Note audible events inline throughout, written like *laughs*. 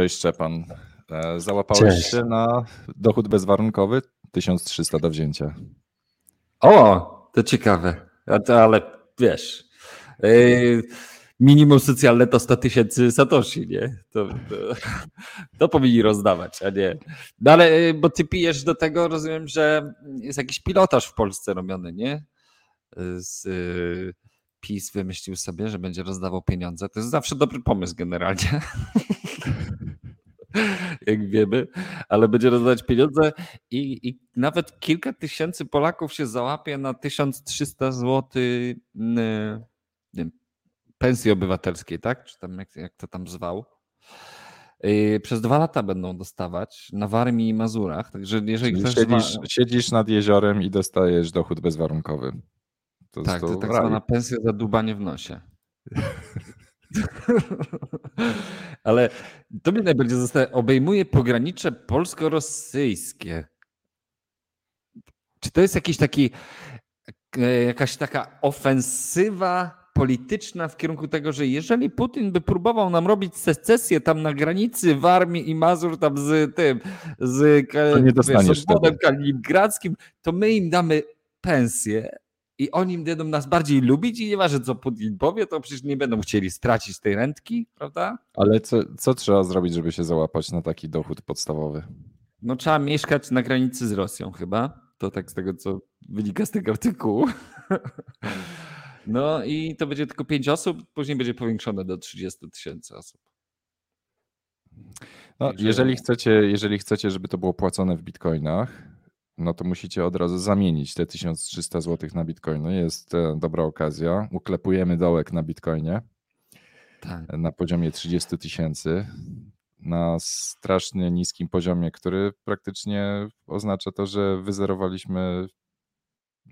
Cześć Szczepan. E, załapałeś Cześć. się na dochód bezwarunkowy 1300 do wzięcia. O, to ciekawe. Ale wiesz, e, minimum socjalne to 100 tysięcy satoshi, nie? To, to, to powinni rozdawać, a nie. No ale, e, bo ty pijesz do tego, rozumiem, że jest jakiś pilotaż w Polsce robiony, nie? Z, PiS wymyślił sobie, że będzie rozdawał pieniądze. To jest zawsze dobry pomysł generalnie. *laughs* *laughs* jak wiemy, ale będzie rozdawać pieniądze i, i, nawet kilka tysięcy Polaków się załapie na 1300 zł nie, pensji obywatelskiej, tak? Czy tam jak, jak to tam zwał. Y, przez dwa lata będą dostawać na Warmii i Mazurach. Także jeżeli ktoś siedzisz, zwa... siedzisz nad jeziorem i dostajesz dochód bezwarunkowy. To tak, to tak zwana pensja za dubanie w nosie. *laughs* *laughs* Ale to mnie najbardziej zostaje. Obejmuje pogranicze polsko-rosyjskie. Czy to jest jakiś taki, e, jakaś taka ofensywa polityczna w kierunku tego, że jeżeli Putin by próbował nam robić secesję tam na granicy w armii i Mazur tam z tym, z to kaliningradzkim, to my im damy pensję, i oni będą nas bardziej lubić i nieważne co Putin powie, to przecież nie będą chcieli stracić tej rentki, prawda? Ale co, co trzeba zrobić, żeby się załapać na taki dochód podstawowy? No trzeba mieszkać na granicy z Rosją chyba. To tak z tego, co wynika z tego artykułu. *laughs* No i to będzie tylko 5 osób, później będzie powiększone do 30 tysięcy osób. No, jeżeli, chcecie, jeżeli chcecie, żeby to było płacone w bitcoinach, no to musicie od razu zamienić te 1300 zł na bitcoiny. Jest e, dobra okazja. Uklepujemy dołek na bitcoinie tak. na poziomie 30 tysięcy. Na strasznie niskim poziomie, który praktycznie oznacza to, że wyzerowaliśmy,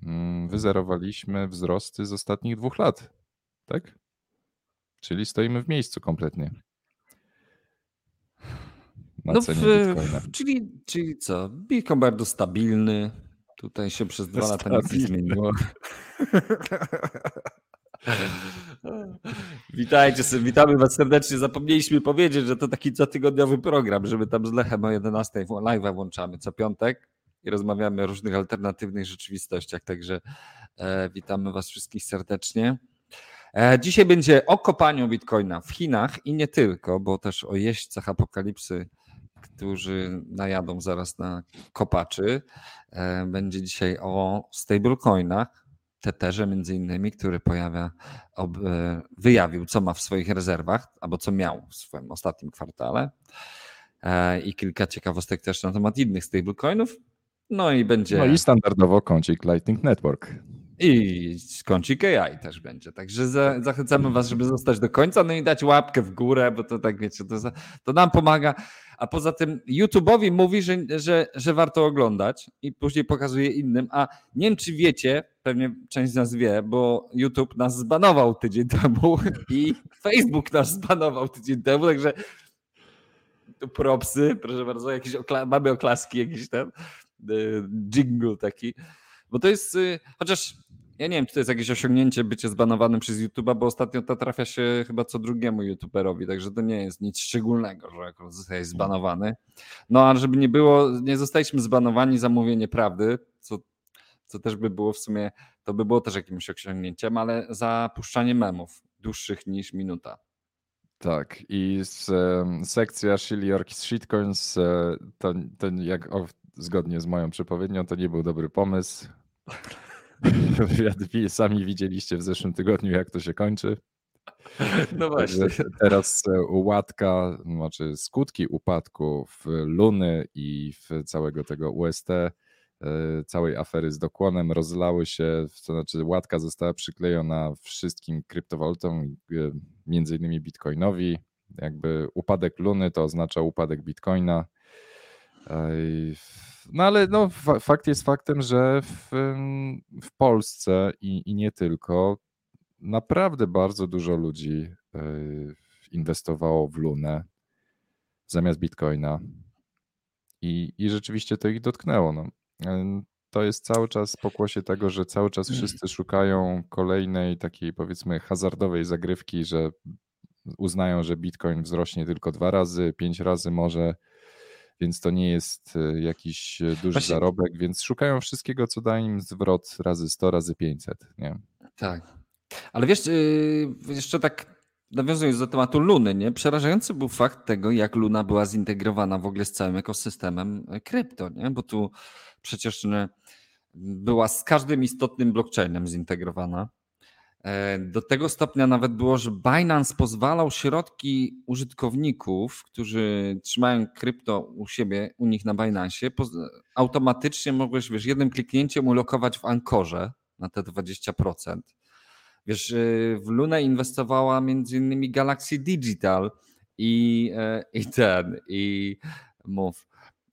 mm, wyzerowaliśmy wzrosty z ostatnich dwóch lat. Tak? Czyli stoimy w miejscu kompletnie na no cenie w, Bitcoina. Czyli, czyli co? Bitcoin bardzo stabilny. Tutaj się przez dwa lata nic nie zmieniło. *laughs* Witajcie, witamy Was serdecznie. Zapomnieliśmy powiedzieć, że to taki cotygodniowy program, żeby tam z Lechem o 11 live włączamy co piątek i rozmawiamy o różnych alternatywnych rzeczywistościach. Także e, witamy Was wszystkich serdecznie. E, dzisiaj będzie o kopaniu bitcoina w Chinach i nie tylko, bo też o jeźdźcach apokalipsy którzy najadą zaraz na kopaczy. E, będzie dzisiaj o stablecoinach, Tetherze między innymi, który pojawia, ob, e, wyjawił, co ma w swoich rezerwach, albo co miał w swoim ostatnim kwartale. E, I kilka ciekawostek też na temat innych stablecoinów. No i będzie. No i standardowo kącik Lightning Network. I kącik AI też będzie. Także za, zachęcamy Was, żeby zostać do końca, no i dać łapkę w górę, bo to tak wiecie, to, to nam pomaga. A poza tym YouTube'owi mówi, że, że, że warto oglądać i później pokazuje innym. A nie wiem, czy wiecie, pewnie część z nas wie, bo YouTube nas zbanował tydzień *laughs* temu i Facebook nas zbanował tydzień temu, także tu propsy, proszę bardzo, jakieś okla mamy oklaski, jakiś ten y, jingle taki. Bo to jest, y, chociaż ja nie wiem, czy to jest jakieś osiągnięcie bycie zbanowanym przez YouTube'a, bo ostatnio to trafia się chyba co drugiemu YouTuberowi, także to nie jest nic szczególnego, że akurat zostaje zbanowany. No ale żeby nie było, nie zostaliśmy zbanowani za mówienie prawdy, co, co też by było w sumie, to by było też jakimś osiągnięciem, ale za puszczanie memów dłuższych niż minuta. Tak, i z, e, sekcja Shilly z Shitcoins, e, to, to jak o, zgodnie z moją przepowiednią, to nie był dobry pomysł. *laughs* Sami widzieliście w zeszłym tygodniu, jak to się kończy. No właśnie. Teraz e, łatka, znaczy skutki upadku w Luny i w całego tego UST, e, całej afery z dokłonem rozlały się, to znaczy łatka została przyklejona wszystkim kryptowalutom, e, między innymi bitcoinowi. Jakby upadek Luny to oznacza upadek bitcoina. No ale no, fakt jest faktem, że w, w Polsce i, i nie tylko naprawdę bardzo dużo ludzi e, inwestowało w Lunę zamiast Bitcoina i, i rzeczywiście to ich dotknęło. No. E, to jest cały czas pokłosie tego, że cały czas wszyscy szukają kolejnej takiej powiedzmy hazardowej zagrywki, że uznają, że Bitcoin wzrośnie tylko dwa razy, pięć razy może, więc to nie jest e, jakiś e, duży Właśnie... zarobek, więc szukają wszystkiego, co da im zwrot razy 100, razy 500. Nie? Tak. Ale wiesz, y, jeszcze tak nawiązując do tematu Luny, nie? przerażający był fakt tego, jak Luna była zintegrowana w ogóle z całym ekosystemem krypto, nie? bo tu przecież była z każdym istotnym blockchainem zintegrowana. E, do tego stopnia nawet było, że Binance pozwalał środki użytkowników, którzy trzymają krypto u siebie, u nich na Binance, automatycznie mogłeś, wiesz, jednym kliknięciem ulokować w Ankorze na te 20%. Wiesz, y, w Lunę inwestowała między innymi Galaxy Digital i, e, i ten, i mów,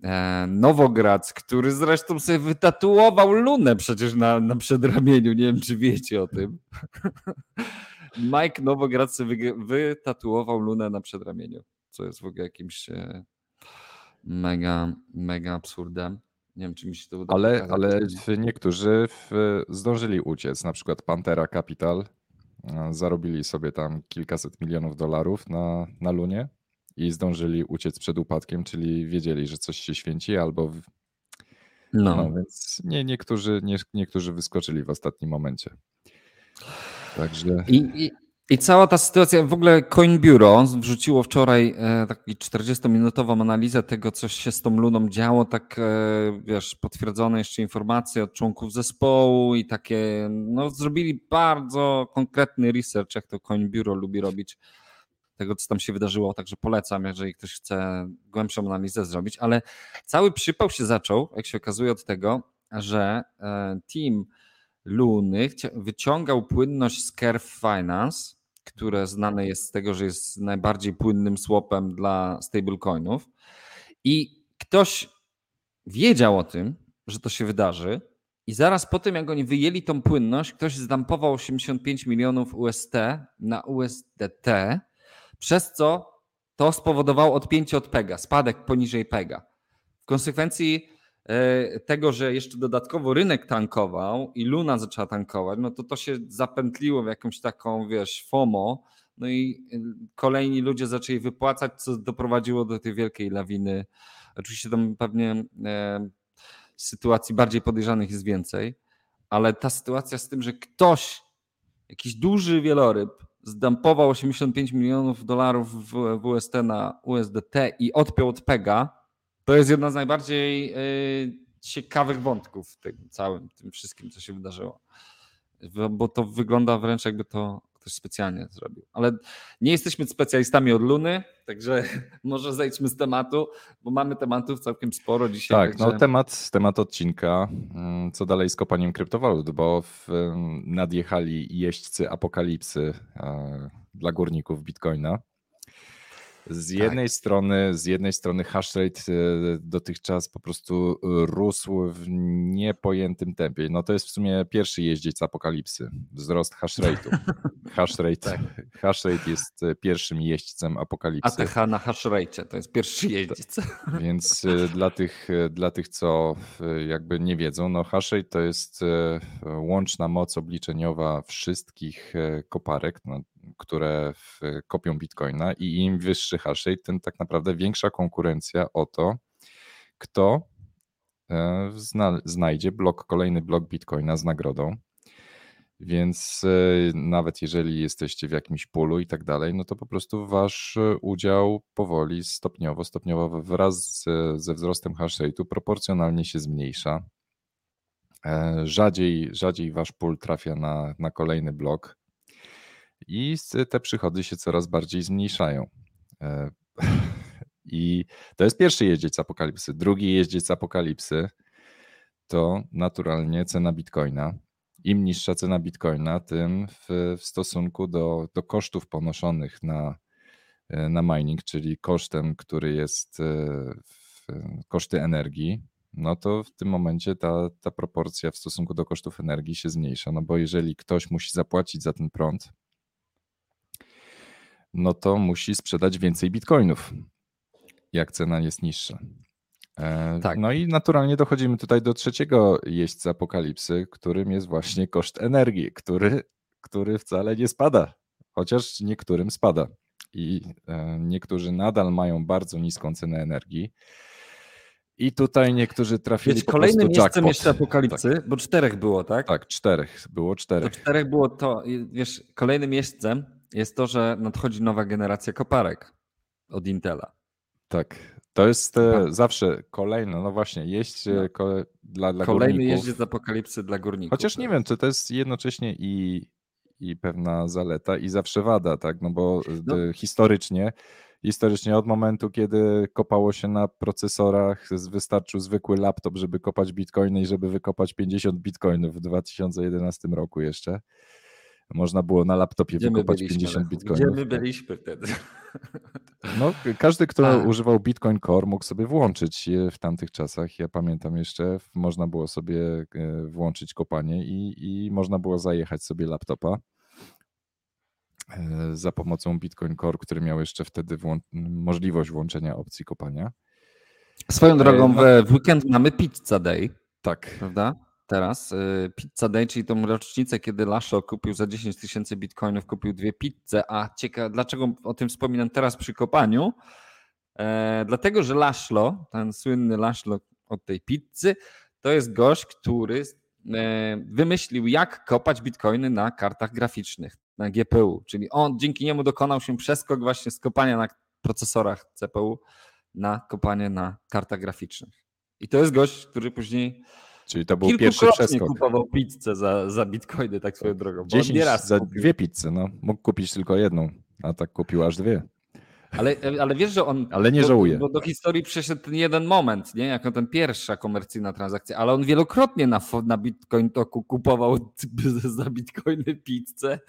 e, Nowograc, który zresztą sobie wytatuował Lunę przecież na, na przedramieniu, nie wiem czy wiecie o tym. *laughs* Mike Nowograc sobie wytatuował Lunę na przedramieniu, co jest w ogóle jakimś e, mega, mega absurdem. Nie wiem, czy mi się to uda. Ale, ale niektórzy w, zdążyli uciec, na przykład Pantera Capital e, zarobili sobie tam kilkaset milionów dolarów na, na Lunie i zdążyli uciec przed upadkiem, czyli wiedzieli, że coś się święci albo... W... No. no. więc nie, niektórzy, nie, niektórzy wyskoczyli w ostatnim momencie. Także... I, i, i cała ta sytuacja, w ogóle Coin Bureau wrzuciło wczoraj e, taki 40-minutową analizę tego, co się z tą luną działo, tak e, wiesz, potwierdzone jeszcze informacje od członków zespołu i takie, no zrobili bardzo konkretny research, jak to Coin Bureau lubi robić, tego co tam się wydarzyło, także polecam, jeżeli ktoś chce głębszą analizę zrobić, ale cały przypał się zaczął, jak się okazuje od tego, że e, team Luny wyciągał płynność z Curve Finance, które znane jest z tego, że jest najbardziej płynnym swapem dla stablecoinów. I ktoś wiedział o tym, że to się wydarzy, i zaraz po tym, jak oni wyjęli tą płynność, ktoś zdampował 85 milionów UST na USDT, przez co to spowodowało odpięcie od PEGA, spadek poniżej PEGA. W konsekwencji E, tego, że jeszcze dodatkowo rynek tankował i Luna zaczęła tankować, no to to się zapętliło w jakąś taką, wiesz, FOMO, no i y, kolejni ludzie zaczęli wypłacać, co doprowadziło do tej wielkiej lawiny. Oczywiście tam pewnie e, sytuacji bardziej podejrzanych jest więcej, ale ta sytuacja z tym, że ktoś, jakiś duży wieloryb, zdampował 85 milionów dolarów w, w UST na USDT i odpiął od PEGA, to jest jedna z najbardziej y, ciekawych wątków w tym całym, tym wszystkim, co się wydarzyło. Bo to wygląda wręcz jakby to ktoś specjalnie zrobił. Ale nie jesteśmy specjalistami od Luny, także *laughs* może zejdźmy z tematu, bo mamy tematów całkiem sporo dzisiaj. Tak, także... no temat, temat odcinka, mm, co dalej z kopaniem kryptowalut, bo w, nadjechali jeźdźcy apokalipsy e, dla górników Bitcoina. Z tak. jednej strony, z jednej strony hashrate e, dotychczas po prostu rósł w niepojętym tempie. No to jest w sumie pierwszy jeździec apokalipsy, wzrost hashrate'u. *laughs* Hashrate, tak. hashrate jest e, pierwszym jeźdźcem apokalipsy. ATH na hashrate to jest pierwszy jeździec. *laughs* Więc e, dla tych, dla tych, co jakby nie wiedzą, no hashrate to jest łączna moc obliczeniowa wszystkich koparek. No, które kopią bitcoina i im wyższy hashrate, tym tak naprawdę większa konkurencja o to, kto e, znajdzie blok, kolejny blok bitcoina z nagrodą. Więc e, nawet jeżeli jesteście w jakimś pulu i tak dalej, no to po prostu wasz udział powoli, stopniowo, stopniowo wraz ze wzrostem hashrate'u proporcjonalnie się zmniejsza. E, rzadziej, rzadziej wasz pól trafia na, na kolejny blok i te przychody się coraz bardziej zmniejszają. E, *laughs* I to jest pierwszy jeździec apokalipsy. Drugi jeździec apokalipsy to naturalnie cena bitcoina. Im niższa cena bitcoina, tym w, w stosunku do, do kosztów ponoszonych na, e, na mining, czyli kosztem, który jest e, w, koszty energii, no to w tym momencie ta, ta proporcja w stosunku do kosztów energii się zmniejsza. No bo jeżeli ktoś musi zapłacić za ten prąd, no to musi sprzedać więcej bitcoinów, jak cena jest niższa. E, tak. No i naturalnie dochodzimy tutaj do trzeciego jeźdźca apokalipsy, którym jest właśnie koszt energii, który, który wcale nie spada, chociaż niektórym spada. i e, niektórzy nadal mają bardzo niską cenę energii. I tutaj niektórzy trafili Wiesz, kolejnym miejscem jeszcze apokalipsy, Tak, bo czterech było, tak? tak, czterech, było To czterech. czterech było to, wiesz, kolejnym miejscem jest to, że nadchodzi nowa generacja koparek od Intela. Tak, to jest e, Tak. zawsze kolejne, no właśnie, jeść e, No. dla, dla Kolejny górników. jeździec apokalipsy dla górników. Chociaż nie wiem, czy to jest jednocześnie i, i pewna zaleta, i zawsze wada, tak? No bo No. d- historycznie, historycznie od momentu, kiedy kopało się na procesorach, wystarczył zwykły laptop, żeby kopać bitcoiny i żeby wykopać 50 bitcoinów w 2011 roku jeszcze. Można było na laptopie Gdzie wykopać byliśmy? 50 Lechu? bitcoinów. Gdzie my tak. byliśmy wtedy? *laughs* No, każdy, kto A. używał Bitcoin Core, mógł sobie włączyć je w tamtych czasach. Ja pamiętam jeszcze, można było sobie e, włączyć kopanie i, i można było zajechać sobie laptopa e, za pomocą Bitcoin Core, który miał jeszcze wtedy włą- możliwość włączenia opcji kopania. Swoją drogą no- w weekend mamy Pizza Day, Tak, prawda? Teraz y, Pizza Day, czyli tą rocznicę, kiedy Lasho kupił za 10 tysięcy bitcoinów, kupił dwie pizze, a ciekawe, dlaczego o tym wspominam teraz przy kopaniu? E, dlatego, że Laszlo, ten słynny Laszlo od tej pizzy, to jest gość, który e, wymyślił, jak kopać bitcoiny na kartach graficznych, na GPU. Czyli on dzięki niemu dokonał się przeskok właśnie z kopania na procesorach CPU na kopanie na kartach graficznych. I to jest gość, który później czyli to był pierwszy przeskok. kupował pizzę za, za bitcoiny, tak swoją drogą. bo on 10 nieraz za kupił. dwie pizze, no. Mógł kupić tylko jedną, a tak kupił aż dwie. Ale, ale wiesz, że on. Ale nie bo, żałuje. Bo do historii przeszedł ten jeden moment, nie? Jako ten pierwsza komercyjna transakcja, ale on wielokrotnie na, na Bitcoin Toku kupował *laughs* za bitcoiny pizzę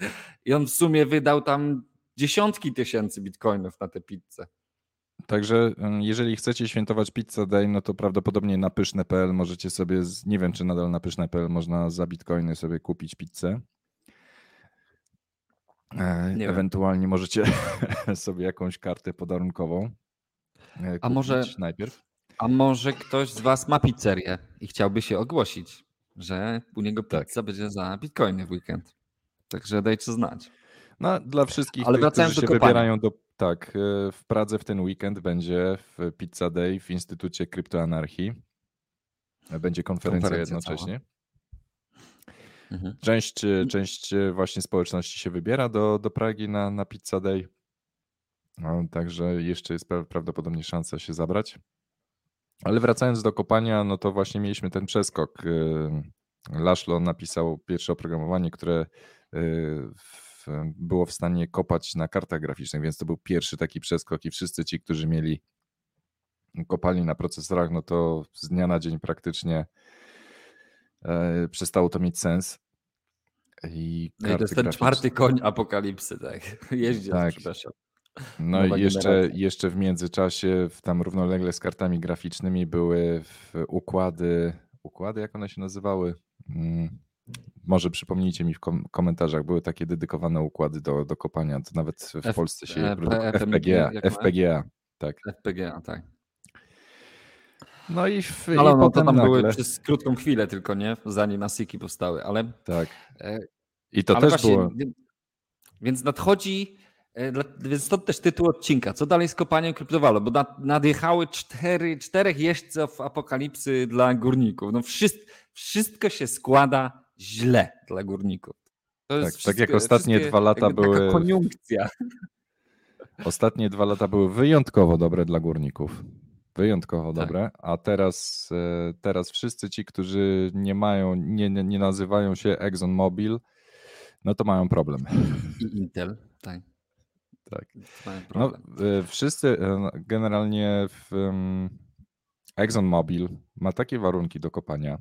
i on w sumie wydał tam dziesiątki tysięcy bitcoinów na tę pizzę. Także jeżeli chcecie świętować Pizza Day, no to prawdopodobnie na pyszne.pl możecie sobie, z, nie wiem czy nadal na pyszne.pl można za bitcoiny sobie kupić pizzę. E, Nie wiem. Ewentualnie możecie *laughs* sobie jakąś kartę podarunkową e, A może- najpierw. A może ktoś z Was ma pizzerię i chciałby się ogłosić, że u niego Tak. pizza będzie za bitcoiny w weekend. Także dajcie znać. No, dla wszystkich, Ale tych, którzy się kopania. wybierają do. Tak, e, w Pradze w ten weekend będzie w Pizza Day w Instytucie Kryptoanarchii. Będzie konferencja, Konferencja jednocześnie. Mhm. Część, e, część e, właśnie społeczności się wybiera do, do Pragi na, na Pizza Day. No, także jeszcze jest pra- prawdopodobnie szansa się zabrać. Ale wracając do kopania, no to właśnie mieliśmy ten przeskok. Laszlo napisał pierwsze oprogramowanie, które w, było w stanie kopać na kartach graficznych, więc to był pierwszy taki przeskok i wszyscy ci, którzy mieli kopali na procesorach, no to z dnia na dzień praktycznie e, przestało to mieć sens. I No i to jest ten graficzne- czwarty koń apokalipsy, tak. *laughs* Jeździec, Tak. przepraszam. No Nowa i jeszcze, generacja. jeszcze w międzyczasie, w tam równolegle z kartami graficznymi były układy, układy jak one się nazywały? Mm, Może przypomnijcie mi w kom- komentarzach, były takie dedykowane układy do, do kopania, to nawet w F- Polsce się e. P- FPGA? FPGA, tak. FPGA, tak. No i, w, Ale i no, to potem tam były nagle, przez krótką chwilę tylko, nie? Zanim asiki powstały, ale... tak. e, I to ale też właśnie, było, Więc nadchodzi, e, więc stąd też tytuł odcinka. Co dalej z kopaniem kryptowalut? Bo nad, nadjechały cztery, czterech jeźdźców apokalipsy dla górników. No wszystko, wszystko się składa źle dla górników. Tak, tak jak ostatnie dwa lata były- koniunkcja. *laughs* Ostatnie dwa lata były wyjątkowo dobre dla górników. Wyjątkowo Tak. dobre, a teraz, e, teraz wszyscy ci, którzy nie mają, nie, nie, nie nazywają się ExxonMobil, no to mają problem. I Intel, tak. Tak. No, e, wszyscy e, generalnie w em, ExxonMobil ma takie warunki do kopania,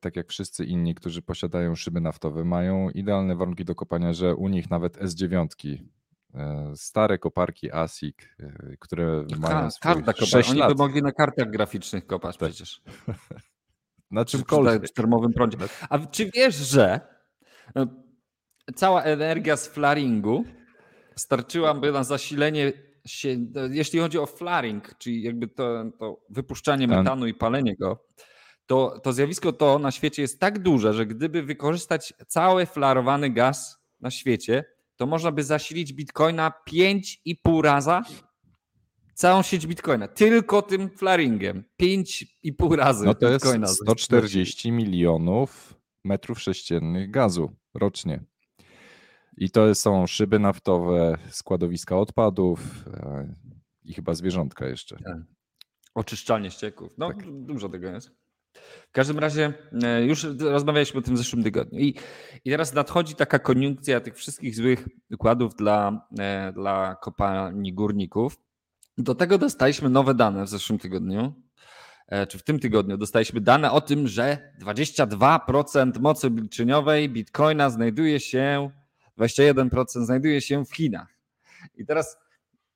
tak jak wszyscy inni, którzy posiadają szyby naftowe, mają idealne warunki do kopania, że u nich nawet S9, e, stare koparki ASIC, e, które mają ka- swój karta kopać. 6 Oni lat, by mogli na kartach graficznych kopać Tak. przecież. *laughs* na czymkolwiek. przy termowym prądzie. A czy wiesz, że e, cała energia z flaringu starczyłaby na zasilenie się, e, jeśli chodzi o flaring, czyli jakby to, to wypuszczanie metanu i palenie go, to, to zjawisko to na świecie jest tak duże, że gdyby wykorzystać cały flarowany gaz na świecie, to można by zasilić bitcoina 5,5 raza całą sieć bitcoina. Tylko tym flaringiem. 5,5 razy No to bitcoina. jest 140 milionów metrów sześciennych gazu rocznie. I to są szyby naftowe, składowiska odpadów e, i chyba zwierzątka jeszcze. Tak. Oczyszczalnie ścieków. No, Tak. dużo tego jest. W każdym razie e, już rozmawialiśmy o tym w zeszłym tygodniu. I, i teraz nadchodzi taka koniunkcja tych wszystkich złych układów dla, e, dla kopalni górników. Do tego dostaliśmy nowe dane w zeszłym tygodniu, e, czy w tym tygodniu dostaliśmy dane o tym, że 22% mocy obliczeniowej bitcoina znajduje się, 21% znajduje się w Chinach. I teraz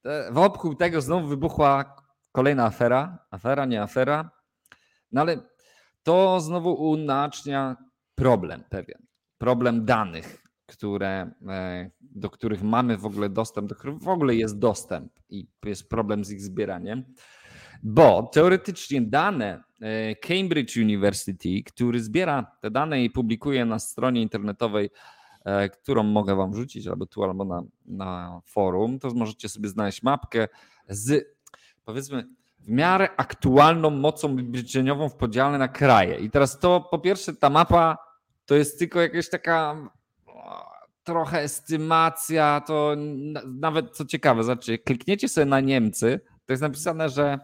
e, wokół tego znowu wybuchła kolejna afera. Afera, nie afera. No ale to znowu unacznia problem pewien. Problem danych, które, e, do których mamy w ogóle dostęp, do których w ogóle jest dostęp i jest problem z ich zbieraniem. Bo teoretycznie dane e, Cambridge University, który zbiera te dane i publikuje na stronie internetowej, e, którą mogę Wam wrzucić albo tu, albo na, na forum, to możecie sobie znaleźć mapkę z powiedzmy w miarę aktualną mocą obliczeniową w podziale na kraje. I teraz to po pierwsze ta mapa to jest tylko jakaś taka trochę estymacja, to na- nawet co ciekawe, znaczy klikniecie sobie na Niemcy, to jest napisane, że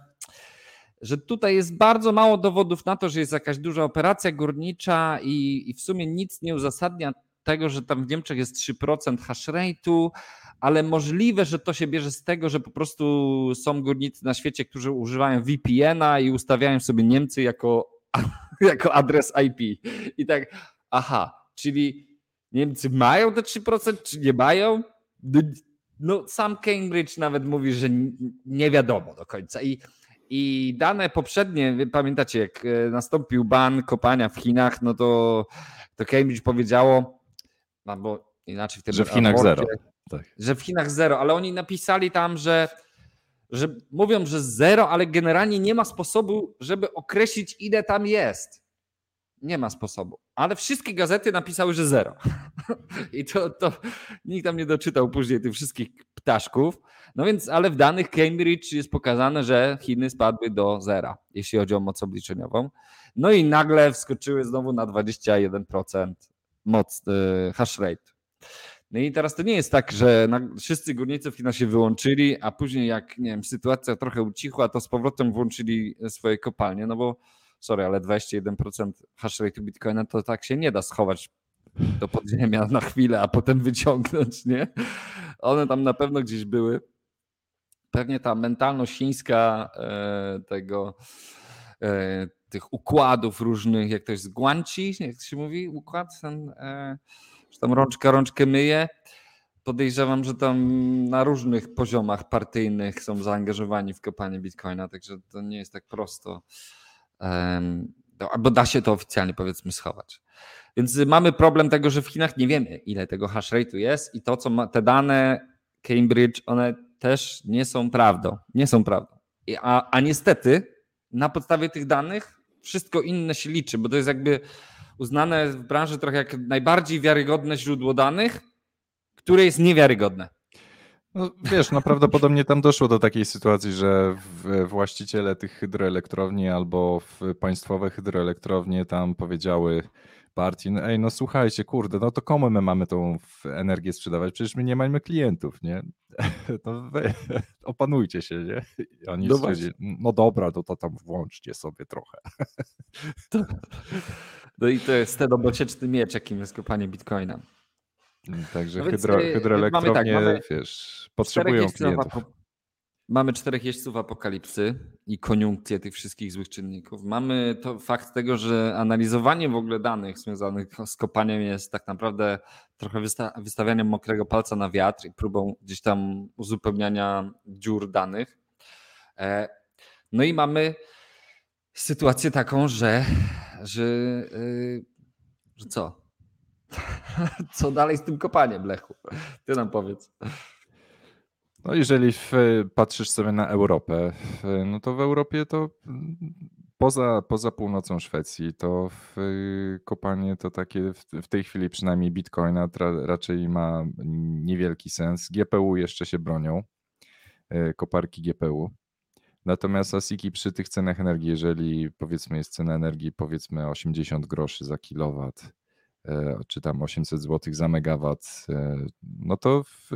że tutaj jest bardzo mało dowodów na to, że jest jakaś duża operacja górnicza i, i w sumie nic nie uzasadnia tego, że tam w Niemczech jest 3% hash rate'u, ale możliwe, że to się bierze z tego, że po prostu są górnicy na świecie, którzy używają VPN-a i ustawiają sobie Niemcy jako, *laughs* jako adres IP. I tak, aha, czyli Niemcy mają te 3%, czy nie mają? No, No, sam Cambridge nawet mówi, że nie wiadomo do końca. I, i dane poprzednie, pamiętacie, jak e, nastąpił ban kopania w Chinach, no to, to Cambridge powiedziało, albo inaczej w tym Że w Chinach raporcie, zero. Tak. że w Chinach zero, ale oni napisali tam, że, że mówią, że zero, ale generalnie nie ma sposobu, żeby określić, ile tam jest. Nie ma sposobu. Ale wszystkie gazety napisały, że zero. *laughs* I to, to nikt tam nie doczytał później tych wszystkich ptaszków. No więc, ale w danych Cambridge jest pokazane, że Chiny spadły do zera, jeśli chodzi o moc obliczeniową. No i nagle wskoczyły znowu na 21% moc y, hash rate. No i teraz to nie jest tak, że wszyscy górnicy w Chinach się wyłączyli, a później jak nie wiem, sytuacja trochę ucichła, to z powrotem włączyli swoje kopalnie, no bo sorry, ale 21% hash rate Bitcoina to tak się nie da schować do podziemia na chwilę, a potem wyciągnąć, nie? One tam na pewno gdzieś były. Pewnie ta mentalność chińska e, tego e, tych układów różnych, jak to jest guanci, jak się mówi, układ, ten, e, że tam rączka rączkę myje. Podejrzewam, że tam na różnych poziomach partyjnych są zaangażowani w kopanie bitcoina, także to nie jest tak prosto. No, Albo da się to oficjalnie powiedzmy schować. Więc mamy problem tego, że w Chinach nie wiemy, ile tego hash rate'u jest i to, co ma, te dane Cambridge, one też nie są prawdą. Nie są prawdą. A, a niestety na podstawie tych danych wszystko inne się liczy, bo to jest jakby uznane w branży trochę jak najbardziej wiarygodne źródło danych, które jest niewiarygodne. No, wiesz, no prawdopodobnie tam doszło do takiej sytuacji, że właściciele tych hydroelektrowni albo w państwowe hydroelektrownie tam powiedziały partii, no, ej, no słuchajcie, kurde, no to komu my mamy tą energię sprzedawać? Przecież my nie mamy klientów, nie? *laughs* No wy, *laughs* opanujcie się, nie? I oni No stwierdzili, no dobra, no to tam włączcie sobie trochę. *laughs* No i to jest ten obocieczny miecz, jakim jest kopanie bitcoina. Także No hydro, y, hydroelektrownie, mamy tak, mamy wiesz, Czterech potrzebują klientów. Mamy czterech jeźdźców apokalipsy i koniunkcję tych wszystkich złych czynników. Mamy to fakt tego, że analizowanie w ogóle danych związanych z kopaniem jest tak naprawdę trochę wysta- wystawianiem mokrego palca na wiatr i próbą gdzieś tam uzupełniania dziur danych. E, No i mamy sytuację taką, że, że, y, że co? *laughs* Co dalej z tym kopaniem, Lechu? Ty nam powiedz. No jeżeli w, patrzysz sobie na Europę, w- no to w Europie to mm, poza, poza północą Szwecji, to w y, kopanie to takie w, w tej chwili przynajmniej Bitcoina tra, raczej ma niewielki sens. GPU jeszcze się bronią, y, koparki GPU. Natomiast ASICi przy tych cenach energii, jeżeli powiedzmy jest cena energii powiedzmy 80 groszy za kilowat, e, czy tam 800 zł za megawat, e, no to w,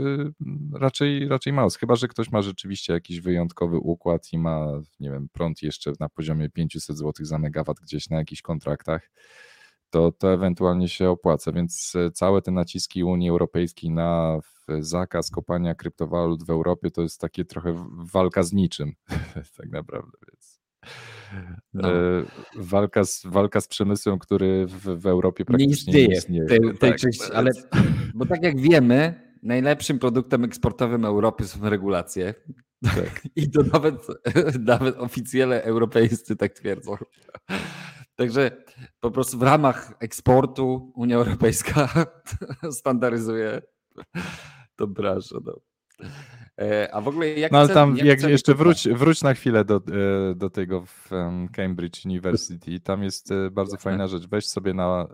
raczej, raczej mało. Chyba, że ktoś ma rzeczywiście jakiś wyjątkowy układ i ma, nie wiem, prąd jeszcze na poziomie 500 zł za megawat gdzieś na jakichś kontraktach, to, to ewentualnie się opłaca. Więc e, całe te naciski Unii Europejskiej na zakaz kopania kryptowalut w Europie to jest takie trochę walka z niczym, *laughs* tak naprawdę. Więc. No. E, walka, z, walka z przemysłem, który w, w Europie praktycznie nie istnieje. Nie istnieje. Tej, tej tak, części, ale, *laughs* bo tak jak wiemy, najlepszym produktem eksportowym Europy są regulacje. Tak. *laughs* I to nawet, nawet oficjele europejscy tak twierdzą. Także po prostu w ramach eksportu Unia Europejska *laughs* standaryzuje tą branżę. No. E, a w ogóle jak No ale tam jak, jak jeszcze wróć, wróć na chwilę do, e, do tego w Cambridge University. Tam jest e, bardzo fajna rzecz. Weź sobie na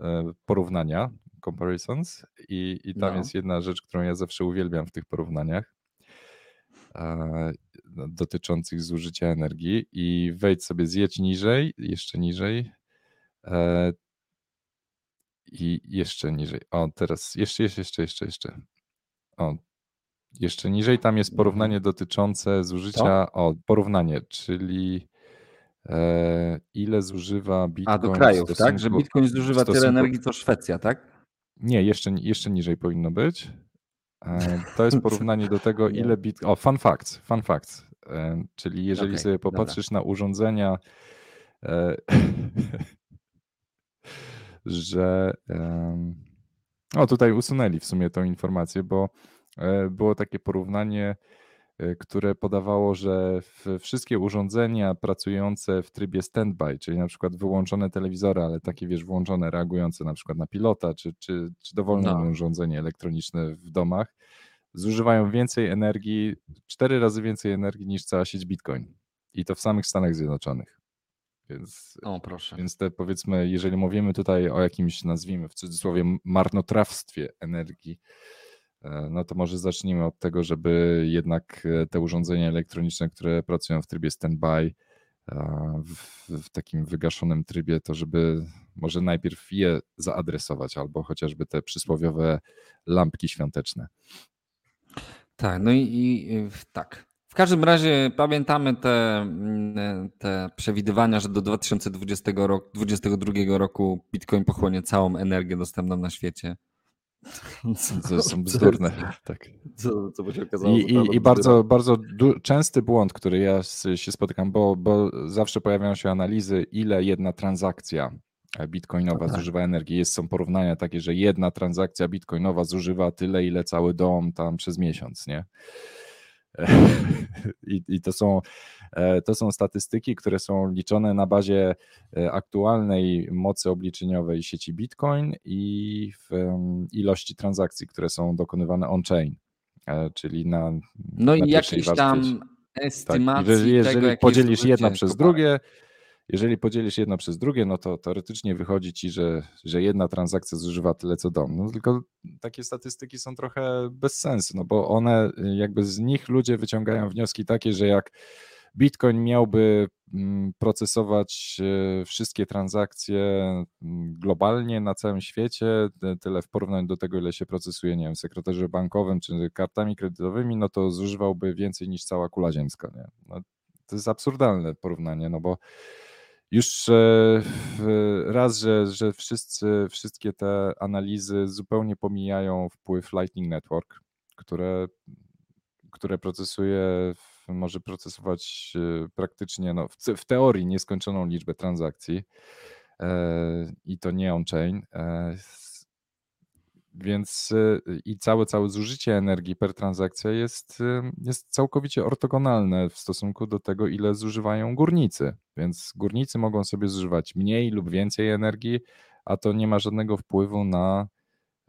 porównania, comparisons i, i tam no. jest jedna rzecz, którą ja zawsze uwielbiam w tych porównaniach dotyczących zużycia energii i wejdź sobie zjedź niżej, jeszcze niżej i jeszcze niżej. O, teraz jeszcze, jeszcze, jeszcze, jeszcze, jeszcze. O, jeszcze niżej tam jest porównanie dotyczące zużycia. O, porównanie, czyli e, ile zużywa Bitcoin. A do krajów, tak? Że Bitcoin zużywa stosunku... tyle energii co Szwecja, tak? Nie, jeszcze, jeszcze niżej powinno być. E, to jest *laughs* porównanie do tego, ile bit. O, fun facts, fun facts. E, czyli jeżeli okay, sobie popatrzysz dobra. na urządzenia, e, *laughs* że. O, tutaj usunęli w sumie tą informację, bo E, było takie porównanie, e, które podawało, że wszystkie urządzenia pracujące w trybie standby, czyli na przykład wyłączone telewizory, ale takie wiesz, włączone, reagujące na przykład na pilota, czy, czy, czy dowolne no. urządzenie elektroniczne w domach, zużywają więcej energii, cztery razy więcej energii niż cała sieć Bitcoin. I to w samych Stanach Zjednoczonych. Więc, o, proszę. Więc te powiedzmy, jeżeli mówimy tutaj o jakimś, nazwijmy w cudzysłowie, marnotrawstwie energii, E, no to może zacznijmy od tego, żeby jednak e, te urządzenia elektroniczne, które pracują w trybie standby, w, w takim wygaszonym trybie, to żeby może najpierw je zaadresować, albo chociażby te przysłowiowe lampki świąteczne. Tak, no i, i tak. W każdym razie pamiętamy te, mm, te przewidywania, że do 2020 roku, 2022 roku Bitcoin pochłonie całą energię dostępną na świecie. To są *laughs* bzdurne. Tak. Co, co by się okazało, I, i, i bardzo, bardzo częsty błąd, który ja się spotykam, bo, bo zawsze pojawiają się analizy, ile jedna transakcja bitcoinowa tak. zużywa energii. Jest, są porównania takie, że jedna transakcja bitcoinowa zużywa tyle, ile cały dom tam przez miesiąc, nie? *laughs* I, I, to, są, e, to są statystyki, które są liczone na bazie e, aktualnej mocy obliczeniowej sieci Bitcoin i w ilości transakcji, które są dokonywane on-chain, e, czyli na. No na i jakieś tam estymacji. Tak. Jeżeli, jeżeli tego, podzielisz jedno przez drugie, jeżeli podzielisz jedno przez drugie, no to teoretycznie wychodzi ci, że, że jedna transakcja zużywa tyle co dom. No tylko takie statystyki są trochę bez sensu, no bo one jakby z nich ludzie wyciągają wnioski takie, że jak Bitcoin miałby mm, procesować e, wszystkie transakcje mm, globalnie na całym świecie, tyle w porównaniu do tego, ile się procesuje, nie wiem, sekretarze bankowym czy kartami kredytowymi, no to zużywałby więcej niż cała kula ziemska. Nie? No, to jest absurdalne porównanie, no bo już e, raz, że, że wszyscy, wszystkie te analizy zupełnie pomijają wpływ Lightning Network, które, które procesuje, może procesować e, praktycznie no, w, w teorii nieskończoną liczbę transakcji e, i to nie on-chain. Więc y, i całe, całe zużycie energii per transakcja jest, y, jest całkowicie ortogonalne w stosunku do tego, ile zużywają górnicy. Więc górnicy mogą sobie zużywać mniej lub więcej energii, a to nie ma żadnego wpływu na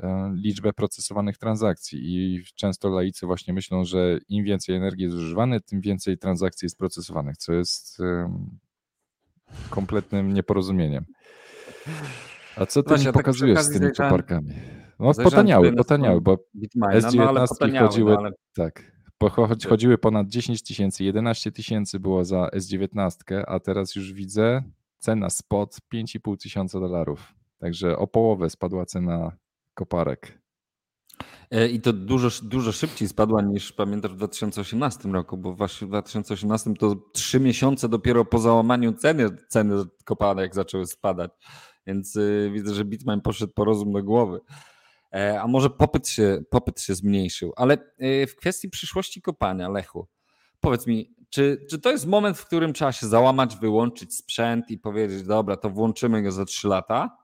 e, liczbę procesowanych transakcji. I często laicy właśnie myślą, że im więcej energii jest zużywane, tym więcej transakcji jest procesowanych, co jest kompletnym nieporozumieniem. A co ty Właśnie, mi tak pokazujesz z okazji tymi koparkami? No zajrzałem potaniały, potaniały, bo Bitmaina, no, S19 ale potaniały, chodziły, no, ale tak, chodziły ponad 10 tysięcy, 11 tysięcy było za S19, a teraz już widzę cena spot 5,5 tysiąca dolarów. Także o połowę spadła cena koparek. E, I to dużo, dużo szybciej spadła niż pamiętasz w 2018 roku, bo właśnie w 2018 to trzy miesiące dopiero po załamaniu ceny, ceny kopanek zaczęły spadać. Więc y, widzę, że Bitmain poszedł po rozum do głowy. E, a może popyt się, popyt się zmniejszył. Ale y, w kwestii przyszłości kopania, Lechu, powiedz mi, czy, czy to jest moment, w którym trzeba się załamać, wyłączyć sprzęt i powiedzieć, dobra, to włączymy go za 3 lata?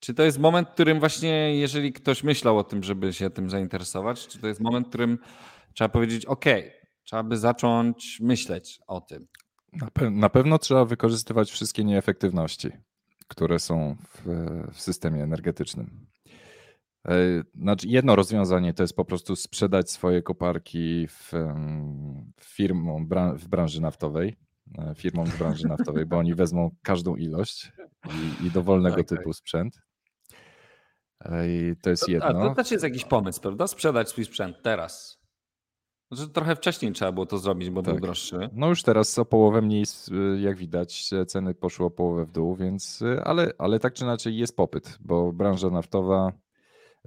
Czy to jest moment, w którym właśnie, jeżeli ktoś myślał o tym, żeby się tym zainteresować, czy to jest moment, w którym trzeba powiedzieć, OK, trzeba by zacząć myśleć o tym? Na, pe- na pewno trzeba wykorzystywać wszystkie nieefektywności, które są w, w systemie energetycznym. E, Znaczy, jedno rozwiązanie to jest po prostu sprzedać swoje koparki w, em, firmom w branży naftowej, e, firmom z branży naftowej, bo oni wezmą każdą ilość i, i dowolnego Okej. typu sprzęt. E, I to jest To, a, jedno. to też jest jakiś pomysł, prawda? Sprzedać swój sprzęt teraz. Znaczy, trochę wcześniej trzeba było to zrobić, bo był Tak. droższy. No już teraz o połowę mniej, s- jak widać, ceny poszły o połowę w dół, więc, ale, ale tak czy inaczej jest popyt, bo branża naftowa,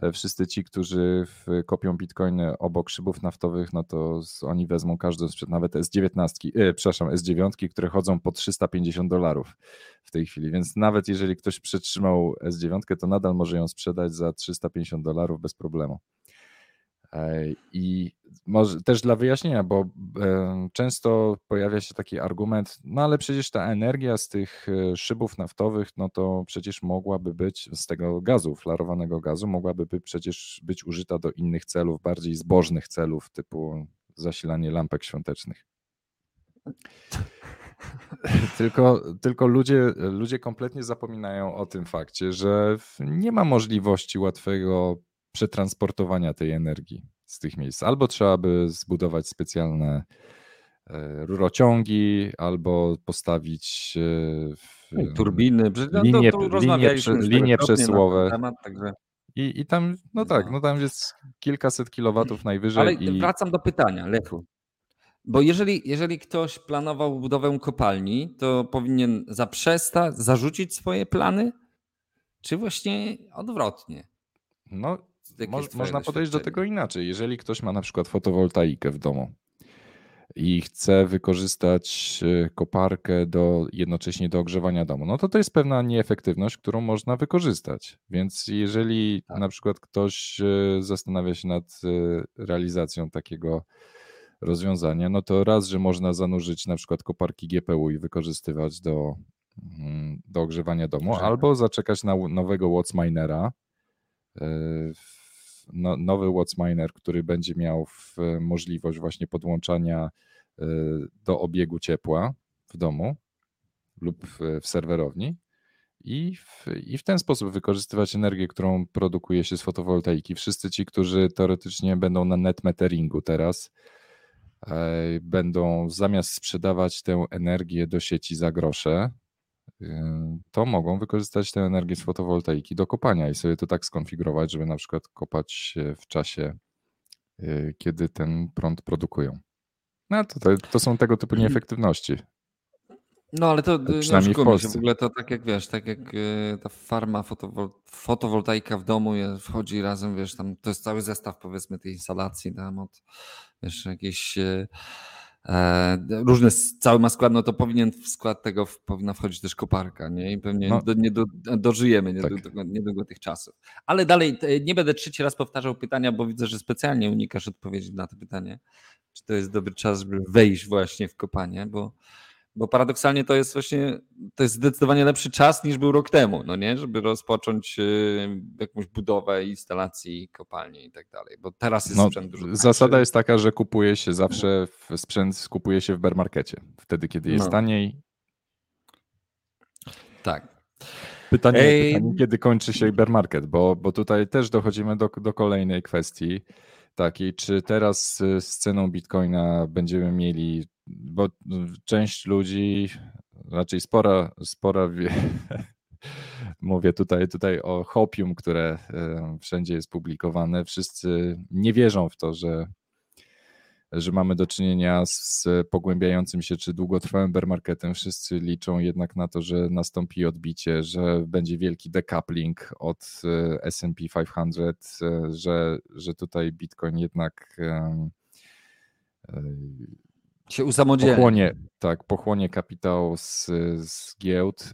e, wszyscy ci, którzy kopią bitcoiny obok szybów naftowych, no to oni wezmą każdą sprzed, nawet S19, e, przepraszam, S9, które chodzą po 350 dolarów w tej chwili, więc nawet jeżeli ktoś przetrzymał S9, to nadal może ją sprzedać za 350 dolarów bez problemu. E, I może też dla wyjaśnienia, bo e, często pojawia się taki argument, no ale przecież ta energia z tych e, szybów naftowych, no to przecież mogłaby być z tego gazu, flarowanego gazu, mogłaby by przecież być użyta do innych celów, bardziej zbożnych celów, typu zasilanie lampek świątecznych. *laughs* Tylko, tylko ludzie, ludzie kompletnie zapominają o tym fakcie, że nie ma możliwości łatwego przetransportowania tej energii z tych miejsc. Albo trzeba by zbudować specjalne e, rurociągi, albo postawić e, w, Turbiny, przecież no, linie- to, to linie linie przesyłowe. Temat, także... i, i tam, no tak, No. no tam jest kilkaset kilowatów *clears throat* najwyżej Ale i wracam do pytania, Lechu. Bo jeżeli, jeżeli ktoś planował budowę kopalni, to powinien zaprzestać, zarzucić swoje plany, czy właśnie odwrotnie? no, Moż, można podejść do tego inaczej. Jeżeli ktoś ma na przykład fotowoltaikę w domu i chce wykorzystać e, koparkę do, jednocześnie do ogrzewania domu, no to to jest pewna nieefektywność, którą można wykorzystać. Więc jeżeli Tak. na przykład ktoś e, zastanawia się nad e, realizacją takiego rozwiązania, no to raz, że można zanurzyć na przykład koparki GPU i wykorzystywać do, mm, do ogrzewania domu, albo zaczekać na nowego WattsMinera, e, w- no, nowy WattsMiner, który będzie miał w, możliwość właśnie podłączania e, do obiegu ciepła w domu lub w, serwerowni i w, i w ten sposób wykorzystywać energię, którą produkuje się z fotowoltaiki. Wszyscy ci, którzy teoretycznie będą na net meteringu teraz, e, będą zamiast sprzedawać tę energię do sieci za grosze, to mogą wykorzystać tę energię z fotowoltaiki do kopania i sobie to tak skonfigurować, żeby na przykład kopać w czasie, y, kiedy ten prąd produkują. No to, to, to są tego typu nieefektywności. No ale to y, nie przynajmniej w się, w Polsce. ogóle to tak jak wiesz, tak jak y, ta farma fotowol fotowoltaika w domu wchodzi razem, wiesz, tam to jest cały zestaw powiedzmy tej instalacji tam od wiesz, jakieś e, różne, s- cały ma skład, no to powinien w skład tego powinna wchodzić też koparka, nie? I pewnie No. do, nie do, dożyjemy Tak. niedługo, niedługo tych czasów. Ale dalej, nie będę trzeci raz powtarzał pytania, bo widzę, że specjalnie unikasz odpowiedzi na to pytanie. Czy to jest dobry czas, żeby wejść właśnie w kopanie, bo bo paradoksalnie to jest właśnie, to jest zdecydowanie lepszy czas niż był rok temu, no nie? Żeby rozpocząć y, jakąś budowę instalacji, kopalni i tak dalej, bo teraz jest No, sprzęt dużo zasada tańszy. jest taka, że kupuje się zawsze w sprzęt kupuje się w bear markecie. Wtedy, kiedy jest No. taniej. Tak. Pytanie, Ej. pytanie, kiedy kończy się bear market, bo, bo tutaj też dochodzimy do, do kolejnej kwestii takiej, czy teraz y, z ceną bitcoina będziemy mieli bo część ludzi, raczej spora, spora wie, *laughs* mówię tutaj, tutaj o hopium, które e, wszędzie jest publikowane. Wszyscy nie wierzą w to, że że mamy do czynienia z pogłębiającym się czy długotrwałym bear marketem. Wszyscy liczą jednak na to, że nastąpi odbicie, że będzie wielki decoupling od e, S&P 500, e, że, że tutaj Bitcoin jednak się usamodzielni. Pochłonie, tak, pochłonie kapitał z, z giełd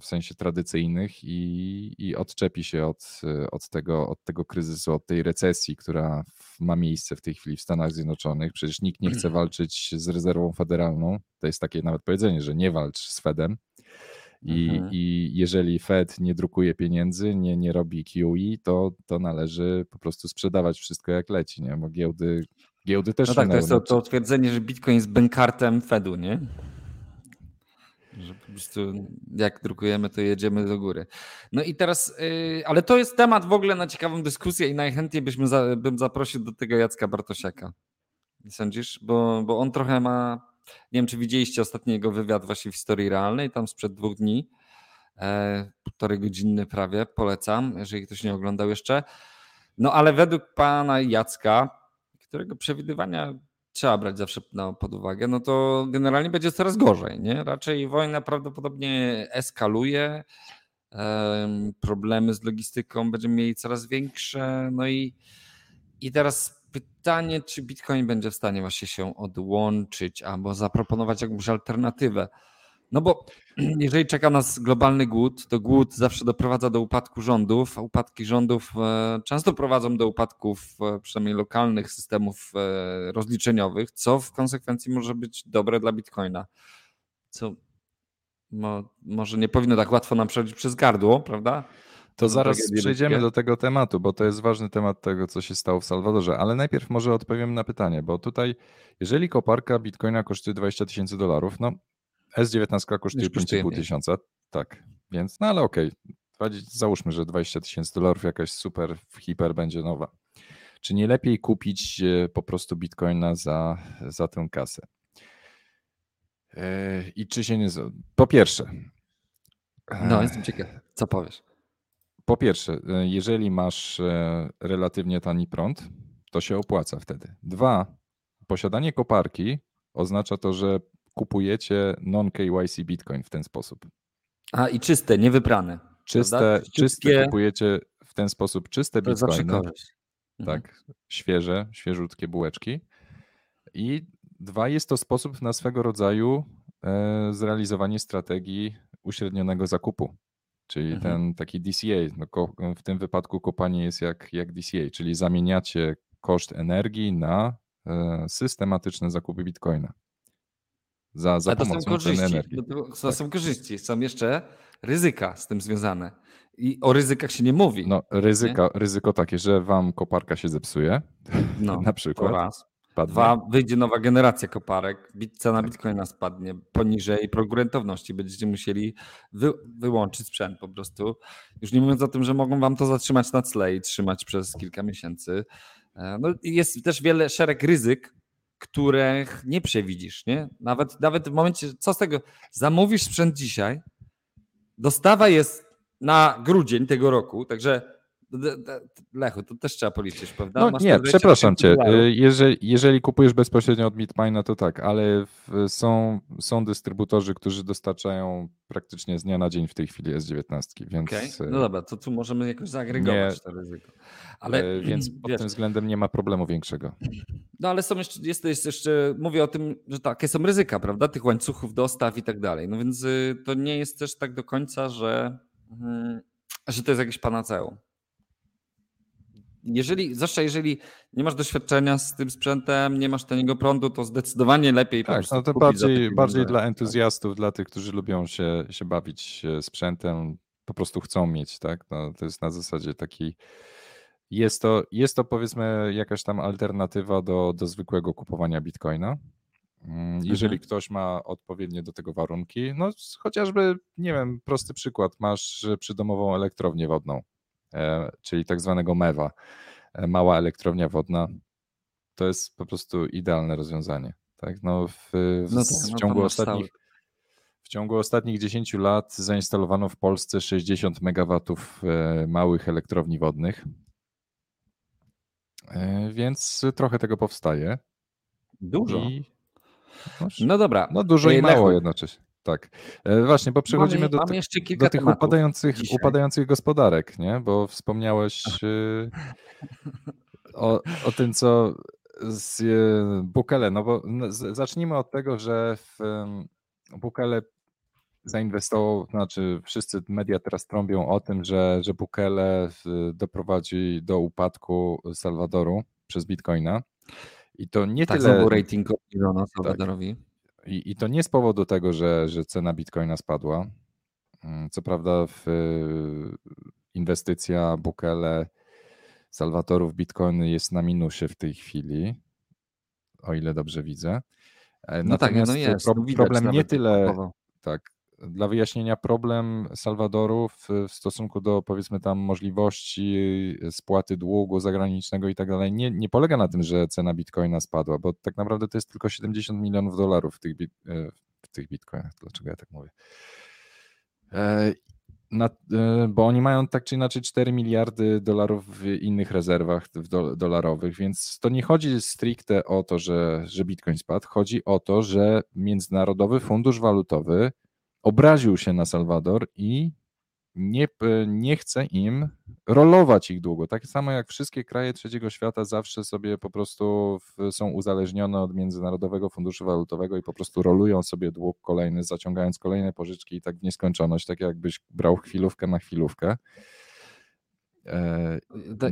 w sensie tradycyjnych i, i odczepi się od, od, tego, od tego kryzysu, od tej recesji, która ma miejsce w tej chwili w Stanach Zjednoczonych. Przecież nikt nie chce walczyć z rezerwą federalną. To jest takie nawet powiedzenie, że nie walcz z Fedem. I, mhm. I jeżeli Fed nie drukuje pieniędzy, nie, nie robi QE, to, to należy po prostu sprzedawać wszystko jak leci, nie? bo giełdy, giełdy też No tak, to jest to, to twierdzenie, że Bitcoin jest bankartem Fedu, nie? Że po prostu jak drukujemy, to jedziemy do góry. No i teraz, yy, ale to jest temat w ogóle na ciekawą dyskusję i najchętniej byśmy za, bym zaprosił do tego Jacka Bartosiaka. Sądzisz? Bo, bo on trochę ma, nie wiem czy widzieliście ostatni jego wywiad właśnie w historii realnej, tam sprzed dwóch dni, e, półtorej godzinny prawie, polecam, jeżeli ktoś nie oglądał jeszcze. No ale według pana Jacka, którego przewidywania trzeba brać zawsze pod uwagę, no to generalnie będzie coraz gorzej. Nie? Raczej wojna prawdopodobnie eskaluje, problemy z logistyką będziemy mieli coraz większe. No i, i teraz pytanie, czy Bitcoin będzie w stanie właśnie się odłączyć albo zaproponować jakąś alternatywę. No bo *clears throat* jeżeli czeka nas globalny głód, to głód zawsze doprowadza do upadku rządów, a upadki rządów e, często prowadzą do upadków e, przynajmniej lokalnych systemów e, rozliczeniowych, co w konsekwencji może być dobre dla Bitcoina. Co mo, może nie powinno tak łatwo nam przechodzić przez gardło, prawda? To zaraz przejdziemy do tego tematu, bo to jest ważny temat tego, co się stało w Salwadorze, ale najpierw może odpowiem na pytanie, bo tutaj, jeżeli koparka bitcoina kosztuje 20 tysięcy dolarów, no S19 kosztuje 5,5 tysiąca. Tak, więc no ale okej. Okay. Załóżmy, że 20 tysięcy dolarów jakaś super hiper będzie nowa. Czy nie lepiej kupić e, po prostu bitcoina za, za tę kasę? E, I czy się nie. Po pierwsze. No, jestem ciekaw, co powiesz. Po pierwsze, e, jeżeli masz relatywnie tani prąd, to się opłaca wtedy. Dwa, posiadanie koparki oznacza to, że kupujecie non-KYC Bitcoin w ten sposób. A i czyste, niewyprane. Czyste, czyste kupujecie w ten sposób czyste Bitcoiny. Mhm. Tak, świeże, świeżutkie bułeczki. I dwa, jest to sposób na swego rodzaju e, zrealizowanie strategii uśrednionego zakupu. Czyli mhm. ten taki DCA. No, w tym wypadku kopanie jest jak, jak DCA, czyli zamieniacie koszt energii na e, systematyczne zakupy bitcoina za, za pomocą to są korzyści, energii. To, to tak. są korzyści, są jeszcze ryzyka z tym związane. I o ryzykach się nie mówi. No, ryzyka, nie? ryzyko takie, że wam koparka się zepsuje, *laughs* no, na przykład. To raz. Padnie. Dwa, wyjdzie nowa generacja koparek, cena tak. bitcoina spadnie poniżej progu rentowności. Będziecie musieli wy, wyłączyć sprzęt po prostu. Już nie mówiąc o tym, że mogą wam to zatrzymać na tle i trzymać przez kilka miesięcy. E, no, jest też wiele szereg ryzyk, których nie przewidzisz, nie? Nawet, nawet w momencie, co z tego, zamówisz sprzęt dzisiaj, dostawa jest na grudzień tego roku, także Lechu, to też trzeba policzyć, prawda? No Masz nie, przepraszam cię. Y, jeżeli, jeżeli kupujesz bezpośrednio od Bitmina, to tak, ale w, są, są dystrybutorzy, którzy dostarczają praktycznie z dnia na dzień w tej chwili S19, więc... Okay. Y, no dobra, to tu możemy jakoś zaagregować nie, to ryzyko. Ale, y, więc pod wiesz, tym względem nie ma problemu większego. No ale są jeszcze, jest, jest jeszcze, mówię o tym, że takie są ryzyka, prawda, tych łańcuchów dostaw i tak dalej. No więc to nie jest też tak do końca, że, mm, że to jest jakieś panaceum jeżeli, zwłaszcza jeżeli nie masz doświadczenia z tym sprzętem, nie masz taniego prądu, to zdecydowanie lepiej tak, no to bardziej, bardziej dla entuzjastów, dla tych, którzy lubią się, się bawić sprzętem, po prostu chcą mieć, tak? No, to jest na zasadzie takiej. Jest to, jest to powiedzmy jakaś tam alternatywa do, do zwykłego kupowania bitcoina. Mm, jeżeli mhm. ktoś ma odpowiednie do tego warunki, no chociażby, nie wiem, prosty przykład, masz przydomową elektrownię wodną E, czyli tak zwanego MEWA, e, mała elektrownia wodna. To jest po prostu idealne rozwiązanie. Tak, no w, w, No w tak, no to ciągu masz ostatnich w ciągu ostatnich 10 lat zainstalowano w Polsce 60 MW e, małych elektrowni wodnych. E, Więc trochę tego powstaje. Dużo. I, no, No dobra. no dużo i mało Lechu, jednocześnie. Tak. E, Właśnie, bo przechodzimy mamy, do, mamy do tych upadających, dzisiaj. upadających gospodarek, nie? Bo wspomniałeś y, o, o tym, co z y, Bukele, no bo no, zacznijmy od tego, że w Bukele zainwestował, znaczy wszyscy media teraz trąbią o tym, że, że Bukele doprowadzi do upadku Salwadoru przez Bitcoina. I to nie Tak, tyle. znowu rating obniżono Salwadorowi. I, I to nie z powodu tego, że, że cena bitcoina spadła. Mm, Co prawda, w, y, inwestycja Bukele Salwatorów Bitcoiny jest na minusie w tej chwili, o ile dobrze widzę. E, No tak, no Natomiast jest. pro, no widać problem nie nawet tyle, tak, dla wyjaśnienia, problem Salwadoru w, w stosunku do powiedzmy tam możliwości spłaty długu zagranicznego i tak dalej, nie, nie polega na tym, że cena bitcoina spadła, bo tak naprawdę to jest tylko 70 milionów dolarów w tych, bit, e, w tych bitcoinach. Dlaczego ja tak mówię? E, Na, e, bo oni mają tak czy inaczej 4 miliardy dolarów w innych rezerwach w do, dolarowych, więc to nie chodzi stricte o to, że, że Bitcoin spadł. Chodzi o to, że Międzynarodowy Fundusz Walutowy obraził się na Salwador i nie, p- nie chce im rolować ich długo. Tak samo jak wszystkie kraje trzeciego świata zawsze sobie po prostu w, są uzależnione od Międzynarodowego Funduszu Walutowego i po prostu rolują sobie dług kolejny, zaciągając kolejne pożyczki i tak w nieskończoność, tak jakbyś brał chwilówkę na chwilówkę. E,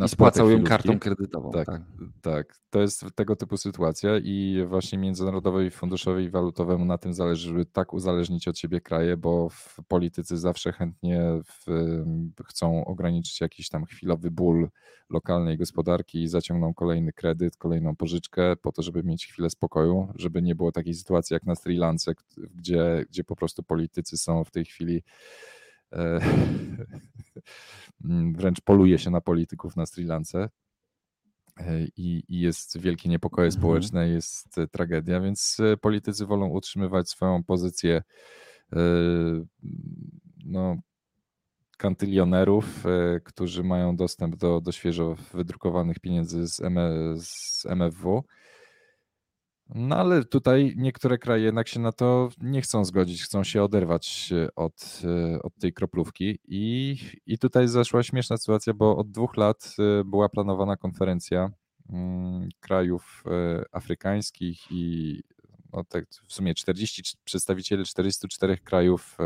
I spłacał ją kartą kredytową. Tak. Tak. tak, to jest tego typu sytuacja i właśnie Międzynarodowej Funduszowi Walutowemu na tym zależy, żeby tak uzależnić od siebie kraje, bo w politycy zawsze chętnie w, chcą ograniczyć jakiś tam chwilowy ból lokalnej gospodarki i zaciągną kolejny kredyt, kolejną pożyczkę po to, żeby mieć chwilę spokoju, żeby nie było takiej sytuacji jak na Sri Lance, gdzie, gdzie po prostu politycy są w tej chwili *laughs* wręcz poluje się na polityków na Sri Lance i, i jest wielkie niepokoje Mhm. społeczne, jest e, tragedia, więc e, politycy wolą utrzymywać swoją pozycję e, no, kantylionerów, którzy mają dostęp do, do świeżo wydrukowanych pieniędzy z, M, z MFW. No ale tutaj niektóre kraje jednak się na to nie chcą zgodzić, chcą się oderwać e, od, e, od tej kroplówki. I, I tutaj zaszła śmieszna sytuacja, bo od dwóch lat e, była planowana konferencja mm, krajów afrykańskich i no tak w sumie 40 c- przedstawicieli 44 krajów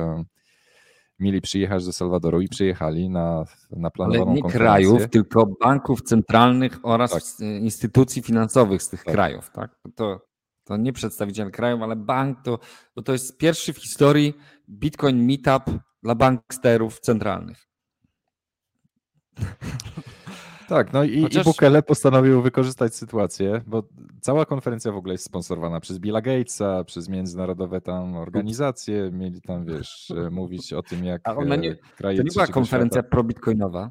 mieli przyjechać do Salwadoru i przyjechali na, na Ale planowaną nie konferencję. krajów, tylko banków centralnych oraz Tak. instytucji finansowych z tych Tak. krajów. Tak? To, to nie przedstawiciel krajów, ale bank, to, bo to jest pierwszy w historii Bitcoin Meetup dla banksterów centralnych. *laughs* Tak, no i, Chociaż- i Bukele postanowił wykorzystać sytuację, bo cała konferencja w ogóle jest sponsorowana przez Billa Gatesa, przez międzynarodowe tam organizacje, mieli tam, wiesz, e, mówić o tym, jak A ona nie- e, kraje To nie była konferencja Świata... pro-bitcoinowa.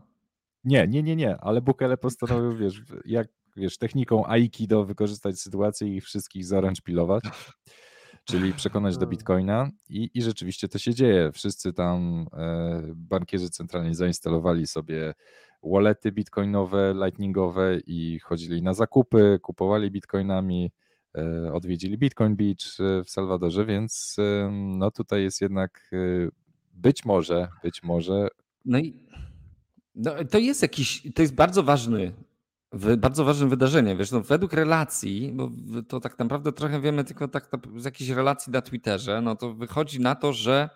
Nie, nie, nie, nie, ale Bukele postanowił, wiesz, jak, wiesz, techniką Aikido wykorzystać sytuację i ich wszystkich zaręcz pilować, *laughs* czyli przekonać do Bitcoina i, i rzeczywiście to się dzieje. Wszyscy tam e, bankierzy centralni zainstalowali sobie wallety bitcoinowe, lightningowe i chodzili na zakupy, kupowali bitcoinami, e, odwiedzili Bitcoin Beach e, w Salwadorze, więc no tutaj jest jednak być może, być może No i no, to jest jakiś, to jest bardzo ważny, bardzo ważne wydarzenie. Wiesz, no, według relacji, bo to tak naprawdę trochę wiemy tylko tak z jakichś relacji na Twitterze, no to wychodzi na to, że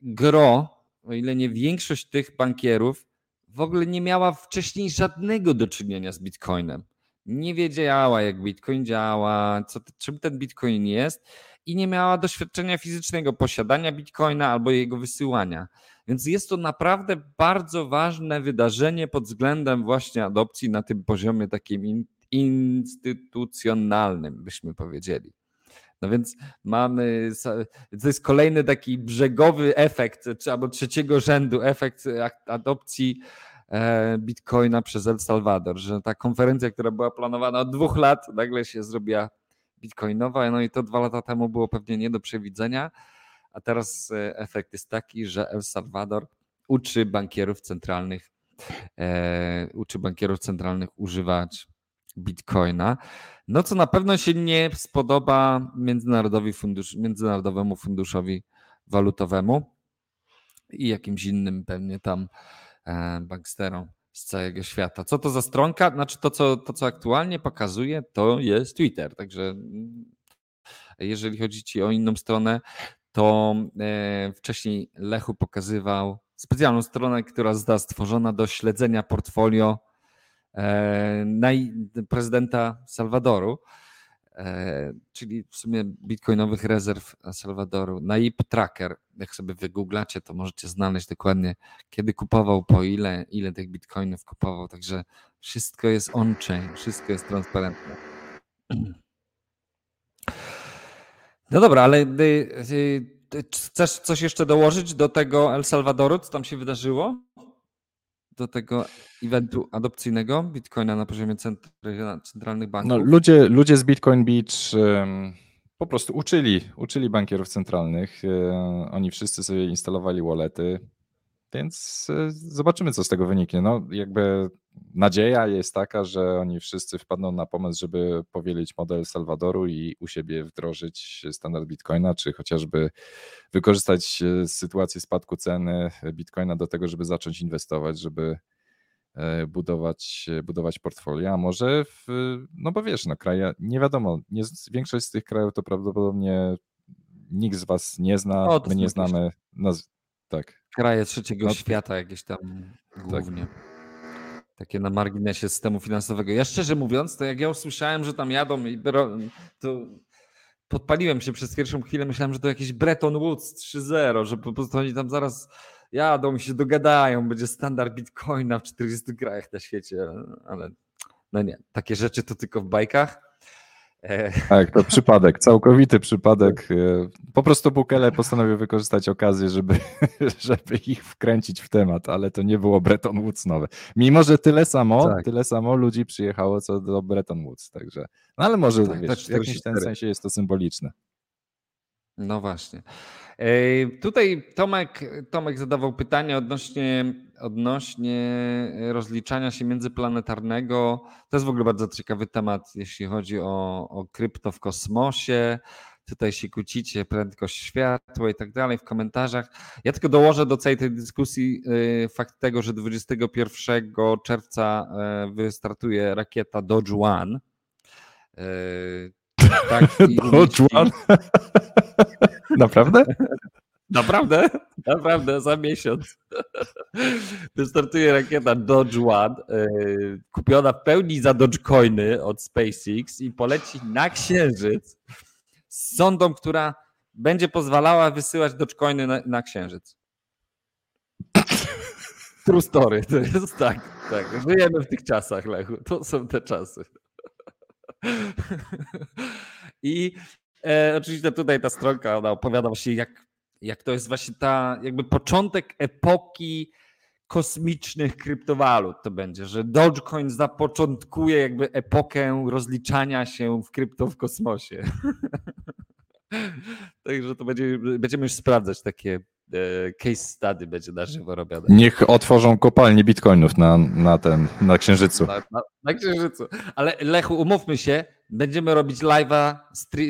gro, o ile nie większość tych bankierów, w ogóle nie miała wcześniej żadnego do czynienia z Bitcoinem. Nie wiedziała, jak Bitcoin działa, co, czym ten Bitcoin jest i nie miała doświadczenia fizycznego posiadania Bitcoina albo jego wysyłania. Więc jest to naprawdę bardzo ważne wydarzenie pod względem właśnie adopcji na tym poziomie takim in, instytucjonalnym, byśmy powiedzieli. No więc mamy, to jest kolejny taki brzegowy efekt, czy albo trzeciego rzędu efekt adopcji e, Bitcoina przez El Salvador, że ta konferencja, która była planowana od dwóch lat, nagle się zrobiła bitcoinowa, no i to dwa lata temu było pewnie nie do przewidzenia, a teraz e, efekt jest taki, że El Salvador uczy bankierów centralnych, e, uczy bankierów centralnych używać bitcoina, no co na pewno się nie spodoba Międzynarodowi Fundusz, Międzynarodowemu Funduszowi Walutowemu i jakimś innym pewnie tam e, banksterom z całego świata. Co to za stronka? Znaczy to co, to, co aktualnie pokazuje, to jest Twitter. Także mm, jeżeli chodzi ci o inną stronę, to e, wcześniej Lechu pokazywał specjalną stronę, która została stworzona do śledzenia portfolio e, prezydenta Salwadoru. E, czyli w sumie bitcoinowych rezerw Salwadoru. NAIP Tracker, jak sobie wygooglacie, to możecie znaleźć dokładnie, kiedy kupował, po ile, ile tych bitcoinów kupował. Także wszystko jest on-chain, wszystko jest transparentne. No dobra, ale y, y, chcesz coś jeszcze dołożyć do tego El Salwadoru, co tam się wydarzyło? Do tego eventu adopcyjnego Bitcoina na poziomie centralnych banków? No, ludzie, ludzie z Bitcoin Beach um, po prostu uczyli, uczyli bankierów centralnych. Um, oni wszyscy sobie instalowali wallety, więc um, zobaczymy, co z tego wyniknie. No, jakby nadzieja jest taka, że oni wszyscy wpadną na pomysł, żeby powielić model Salwadoru i u siebie wdrożyć standard Bitcoina, czy chociażby wykorzystać e, sytuację spadku ceny Bitcoina do tego, żeby zacząć inwestować, żeby e, budować, budować portfolio, a może w, no bo wiesz, no kraje, nie wiadomo, nie, większość z tych krajów to prawdopodobnie nikt z was nie zna, o, my nie znamy, naz- tak. Kraje trzeciego no, świata jakieś tam tak. głównie. Tak. Takie na marginesie systemu finansowego. Ja szczerze mówiąc, to jak ja usłyszałem, że tam jadą to podpaliłem się przez pierwszą chwilę, myślałem, że to jakiś Bretton Woods 3.0, że po prostu oni tam zaraz jadą się dogadają, będzie standard bitcoina w 40 krajach na świecie, ale no nie, takie rzeczy to tylko w bajkach. E, tak, to przypadek, całkowity przypadek. E, po prostu Bukele postanowił wykorzystać okazję, żeby, *laughs* żeby ich wkręcić w temat, ale to nie było Bretton Woods nowe. Mimo, że tyle samo, tak. tyle samo ludzi przyjechało co do Bretton Woods, także, no ale może tak, wiesz, w jakimś ten sensie jest to symboliczne. No właśnie. Tutaj Tomek, Tomek zadawał pytanie odnośnie, odnośnie rozliczania się międzyplanetarnego. To jest w ogóle bardzo ciekawy temat, jeśli chodzi o, o krypto w kosmosie. Tutaj się kłócicie, prędkość światła i tak dalej w komentarzach. Ja tylko dołożę do całej tej dyskusji y, fakt tego, że 21 czerwca y, wystartuje rakieta Dodge One. Tak, *laughs* Dodge One? *laughs* Naprawdę? Naprawdę? *laughs* Naprawdę, za miesiąc. Wystartuje rakieta Dodge One, yy, kupiona w pełni za Dogecoiny od SpaceX i poleci na Księżyc z sondą, która będzie pozwalała wysyłać Dogecoiny na, na Księżyc. True story, to jest tak, tak. Żyjemy w tych czasach, Lechu. To są te czasy. I E, oczywiście tutaj ta stronka ona opowiada właśnie, jak, jak to jest właśnie ta jakby początek epoki kosmicznych kryptowalut to będzie, że Dogecoin zapoczątkuje jakby epokę rozliczania się w krypto w kosmosie. *laughs* Także to będzie, będziemy już sprawdzać takie e, case study będzie na żywo robione. Niech otworzą kopalnie bitcoinów na, na, ten, na Księżycu. Na, na, na Księżycu. Ale Lechu, umówmy się, będziemy robić live'a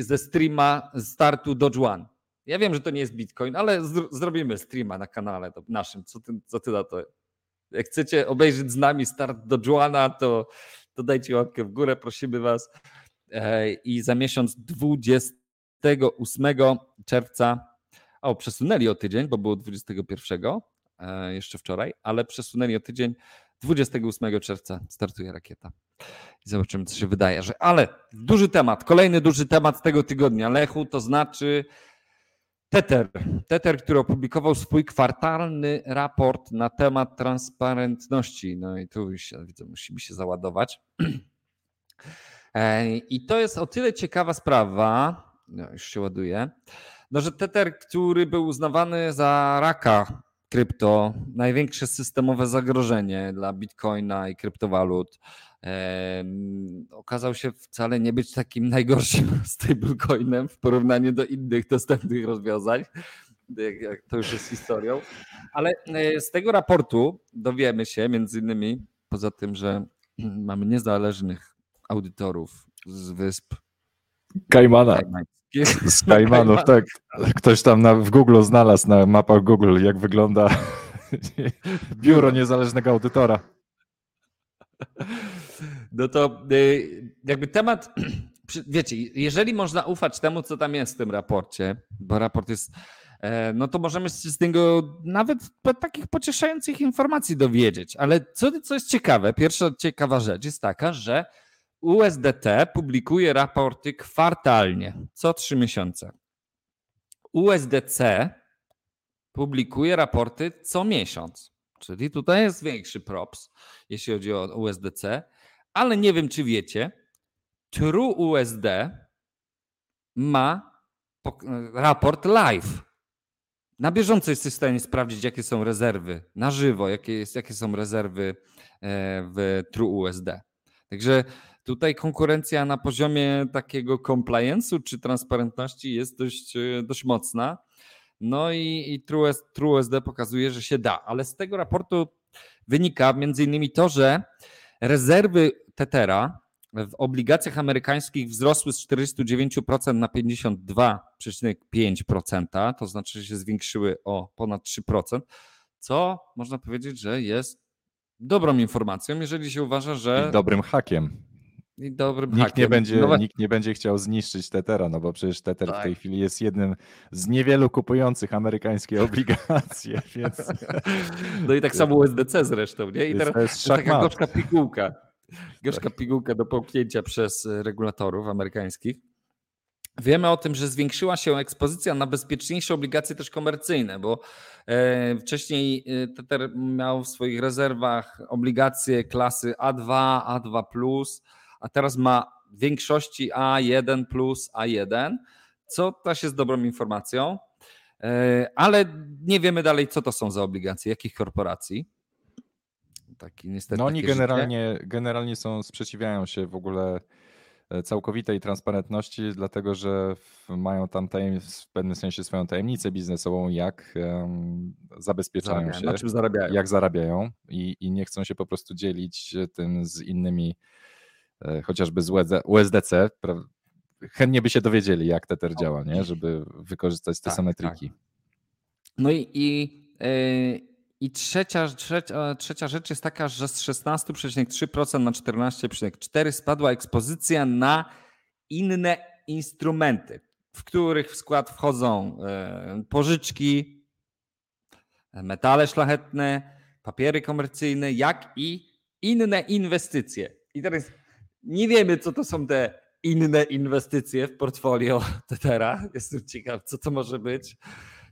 ze streama startu Dodge One. Ja wiem, że to nie jest Bitcoin, ale zrobimy streama na kanale naszym. Co ty, co ty na to? Jak chcecie obejrzeć z nami start Dodge One'a, to, to dajcie łapkę w górę, prosimy was. I za miesiąc 28 czerwca, o przesunęli o tydzień, bo było 21 e, jeszcze wczoraj, ale przesunęli o tydzień. 28 czerwca startuje rakieta. I zobaczymy, co się wydaje. Że, ale duży temat, kolejny duży temat tego tygodnia, Lechu, to znaczy Tether. Tether, który opublikował swój kwartalny raport na temat transparentności. No i tu już widzę, musimy się załadować. I to jest o tyle ciekawa sprawa, no już się ładuje, no, że Tether, który był uznawany za raka krypto, największe systemowe zagrożenie dla bitcoina i kryptowalut. okazał się wcale nie być takim *laughs* najgorszym stablecoinem w porównaniu do innych dostępnych rozwiązań. Jak, to już jest historią. Ale e, z tego raportu dowiemy się między innymi, poza tym, że *clears throat* mamy niezależnych audytorów z wysp Kajmana. Z Kajmanów, *laughs* tak. Ktoś tam na, w Google znalazł na mapach Google, jak wygląda *laughs* biuro niezależnego audytora. No to y, jakby temat, *clears throat* wiecie, jeżeli można ufać temu, co tam jest w tym raporcie, bo raport jest, e, no to możemy się z niego nawet takich pocieszających informacji dowiedzieć. Ale co, co jest ciekawe, pierwsza ciekawa rzecz jest taka, że USDT publikuje raporty kwartalnie, co trzy miesiące. USDC publikuje raporty co miesiąc. Czyli tutaj jest większy props, jeśli chodzi o USDC, ale nie wiem, czy wiecie, TrueUSD ma raport live. Na bieżąco jesteś w stanie sprawdzić, jakie są rezerwy na żywo, jakie, jest, jakie są rezerwy e, w TrueUSD. Także Tutaj konkurencja na poziomie takiego compliance'u czy transparentności jest dość, e, dość mocna. No i, i TrueSD pokazuje, że się da, ale z tego raportu wynika między innymi to, że rezerwy Tetera w obligacjach amerykańskich wzrosły z 49% na 52,5%, to znaczy, że się zwiększyły o ponad 3%, co można powiedzieć, że jest dobrą informacją, jeżeli się uważa, że. I dobrym hakiem. I dobrym nikt hakiem. nie, będzie, no, nikt nie będzie chciał zniszczyć Tetera, no bo przecież Tether tak. w tej tak. chwili jest jednym z niewielu kupujących amerykańskie obligacje, *laughs* więc... No i tak samo USDC zresztą, nie? I teraz to jest, taka gorzka pigułka. *laughs* Gorzka tak. pigułka do połknięcia przez e, regulatorów amerykańskich. Wiemy o tym, że zwiększyła się ekspozycja na bezpieczniejsze obligacje też komercyjne, bo e, wcześniej e, Tether miał w swoich rezerwach obligacje klasy A2, A2+, a teraz ma w większości A1 plus A1, co też jest dobrą informacją, e, ale nie wiemy dalej, co to są za obligacje, jakich korporacji. Taki niestety. No oni generalnie, generalnie są, sprzeciwiają się w ogóle e, całkowitej transparentności, dlatego że mają tam tajem, w pewnym sensie swoją tajemnicę biznesową, jak um, zabezpieczają zarabiają, się, na czym zarabiają. jak zarabiają i, i nie chcą się po prostu dzielić tym z innymi E, chociażby z USDC, chętnie by się dowiedzieli, jak Tether działa, nie? żeby wykorzystać te tak, same tak. triki. Tak. No i, i, yy, i trzecia, trzecia, trzecia rzecz jest taka, że z 16,3% na 14,4% spadła ekspozycja na inne instrumenty, w których w skład wchodzą yy, pożyczki, metale szlachetne, papiery komercyjne, jak i inne inwestycje. I teraz nie wiemy, co to są te inne inwestycje w portfolio *laughs* Tetera. Jestem ciekaw, co to może być.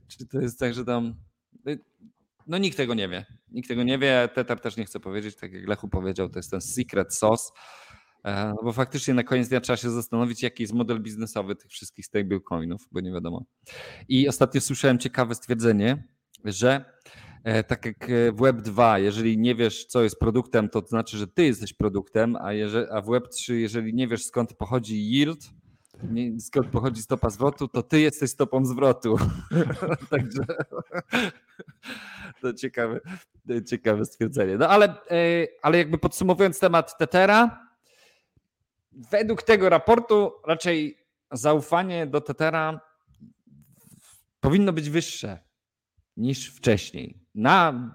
Czy to jest tak, że tam. No nikt tego nie wie. Nikt tego nie wie. Tether też nie chce powiedzieć, tak jak Lechu powiedział, to jest ten secret sauce. E, no bo faktycznie na koniec dnia trzeba się zastanowić, jaki jest model biznesowy tych wszystkich stablecoinów, bo nie wiadomo. I ostatnio słyszałem ciekawe stwierdzenie, że tak jak e, w Web 2, jeżeli nie wiesz, co jest produktem, to znaczy, że ty jesteś produktem, a, jeżeli, a w Web 3, jeżeli nie wiesz, skąd pochodzi yield, nie, skąd pochodzi stopa zwrotu, to ty jesteś stopą zwrotu. *laughs* Także to ciekawe, ciekawe stwierdzenie. No ale, e, ale jakby podsumowując temat Tetera, według tego raportu raczej zaufanie do Tetera powinno być wyższe niż wcześniej. Na,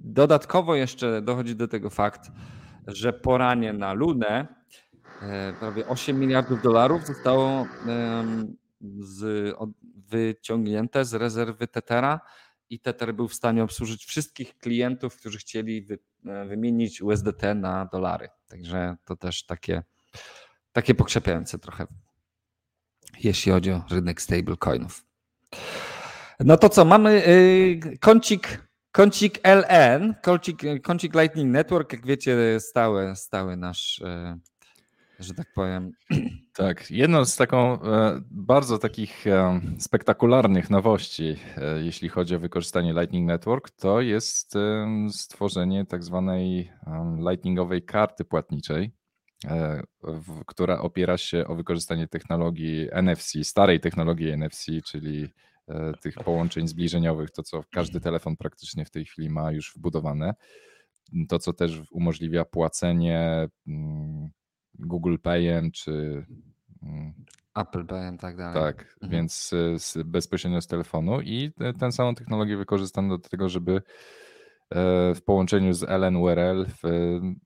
dodatkowo jeszcze dochodzi do tego fakt, że poranie na Lunę e, prawie 8 miliardów dolarów zostało z, wyciągnięte z rezerwy Tetera i Tether był w stanie obsłużyć wszystkich klientów, którzy chcieli wy, e, wymienić USDT na dolary. Także to też takie, takie pokrzepiające trochę, jeśli chodzi o rynek stablecoinów. No to co, mamy y, kącik, kącik LN, kącik, kącik Lightning Network, jak wiecie, stały, stały nasz, y, że tak powiem. *clears throat* Tak, jedną z taką e, bardzo takich e, spektakularnych nowości, e, jeśli chodzi o wykorzystanie Lightning Network, to jest stworzenie tak zwanej lightningowej karty płatniczej, która opiera się o wykorzystanie technologii NFC, starej technologii NFC, czyli tych połączeń zbliżeniowych, to co każdy telefon praktycznie w tej chwili ma już wbudowane. To, co też umożliwia płacenie mm, Google Payem czy mm, Apple Payem, tak dalej. Tak, mhm. więc z, bezpośrednio z telefonu i tę samą technologię wykorzystano do tego, żeby e, w połączeniu z LNURL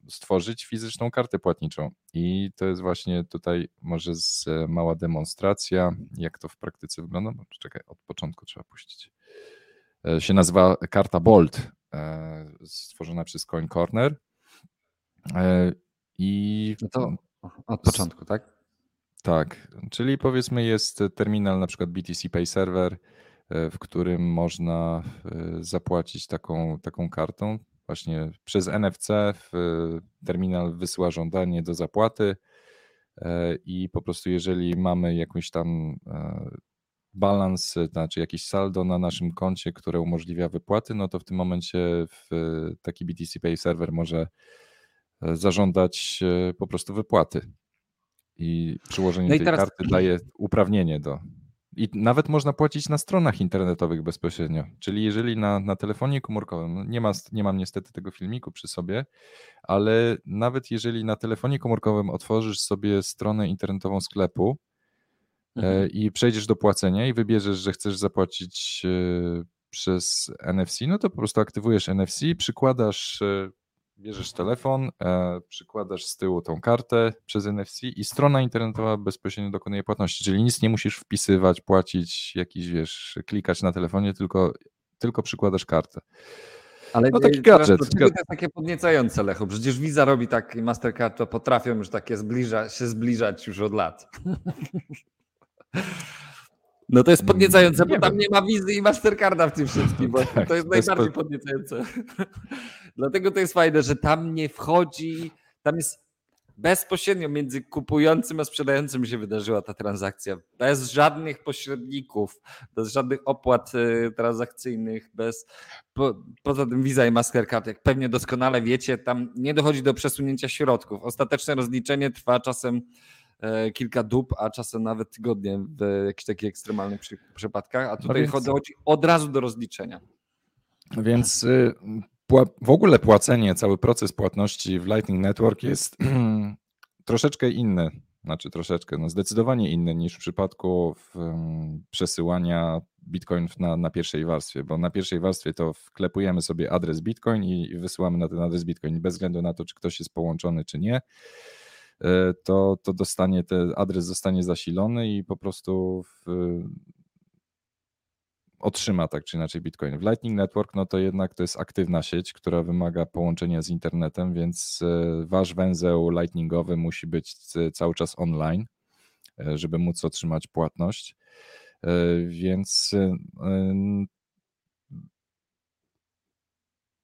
stworzyć fizyczną kartę płatniczą. I to jest właśnie tutaj może z mała demonstracja, jak to w praktyce wygląda. No, czekaj, od początku trzeba puścić. E, się nazywa karta Bolt, e, stworzona przez Coin Corner. I no to od początku, tak? Tak, czyli powiedzmy jest terminal na przykład BTC Pay Server, e, w którym można e, zapłacić taką, taką kartą. Właśnie przez NFC terminal wysyła żądanie do zapłaty e, i po prostu jeżeli mamy jakąś tam balans, znaczy jakieś saldo na naszym koncie, które umożliwia wypłaty, no to w tym momencie taki BTC Pay Server może zażądać e, po prostu wypłaty. I przyłożenie no i tej teraz... karty daje uprawnienie do. I nawet można płacić na stronach internetowych bezpośrednio. Czyli jeżeli na, na telefonie komórkowym, no nie, ma, nie mam niestety tego filmiku przy sobie, ale nawet jeżeli na telefonie komórkowym otworzysz sobie stronę internetową sklepu e, mhm. i przejdziesz do płacenia i wybierzesz, że chcesz zapłacić e, przez NFC, no to po prostu aktywujesz NFC, przykładasz bierzesz telefon, e, przykładasz z tyłu tą kartę przez NFC i strona internetowa bezpośrednio dokonuje płatności, czyli nic nie musisz wpisywać, płacić, jakiś, wiesz, klikać na telefonie, tylko, tylko przykładasz kartę. Ale no taki gadżet. To jest takie podniecające, Lechu. Przecież Visa robi tak i Mastercard to potrafią już takie zbliża, się zbliżać już od lat. *laughs* No to jest podniecające, bo tam nie ma wizy i Mastercarda w tym wszystkim, bo *laughs* tak, to jest najbardziej podniecające. Dlatego to jest fajne, że tam nie wchodzi, tam jest bezpośrednio między kupującym a sprzedającym się wydarzyła ta transakcja. Bez żadnych pośredników, bez żadnych opłat y, transakcyjnych, bez. Po, poza tym Visa i Mastercard, jak pewnie doskonale wiecie, tam nie dochodzi do przesunięcia środków. Ostateczne rozliczenie trwa czasem E, kilka dób, a czasem nawet tygodnie w jakichś takich ekstremalnych przypadkach, a tutaj no chodzi od razu do rozliczenia. Więc y, w ogóle płacenie, cały proces płatności w Lightning Network jest *clears throat* troszeczkę inny, znaczy troszeczkę, no zdecydowanie inny niż w przypadku przesyłania bitcoinów na, na pierwszej warstwie, bo na pierwszej warstwie to wklepujemy sobie adres bitcoin i wysyłamy na ten adres bitcoin bez względu na to, czy ktoś jest połączony, czy nie. E, to, to dostanie, ten adres zostanie zasilony i po prostu w, otrzyma tak czy inaczej Bitcoin. W Lightning Network no to jednak to jest aktywna sieć, która wymaga połączenia z internetem, więc e, wasz węzeł lightningowy musi być cały czas online, e, żeby móc otrzymać płatność. Więc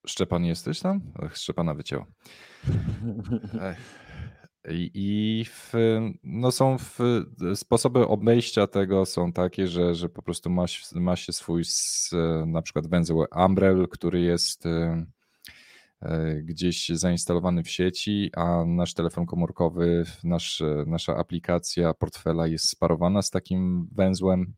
Szczepan jesteś tam? Szczepana wycięło. *laughs* I w, no są w, sposoby obejścia tego są takie, że, że po prostu ma, ma się swój na przykład węzeł Umbrel, który jest e, e, gdzieś zainstalowany w sieci, a nasz telefon komórkowy, nasz, nasza aplikacja portfela jest sparowana z takim węzłem,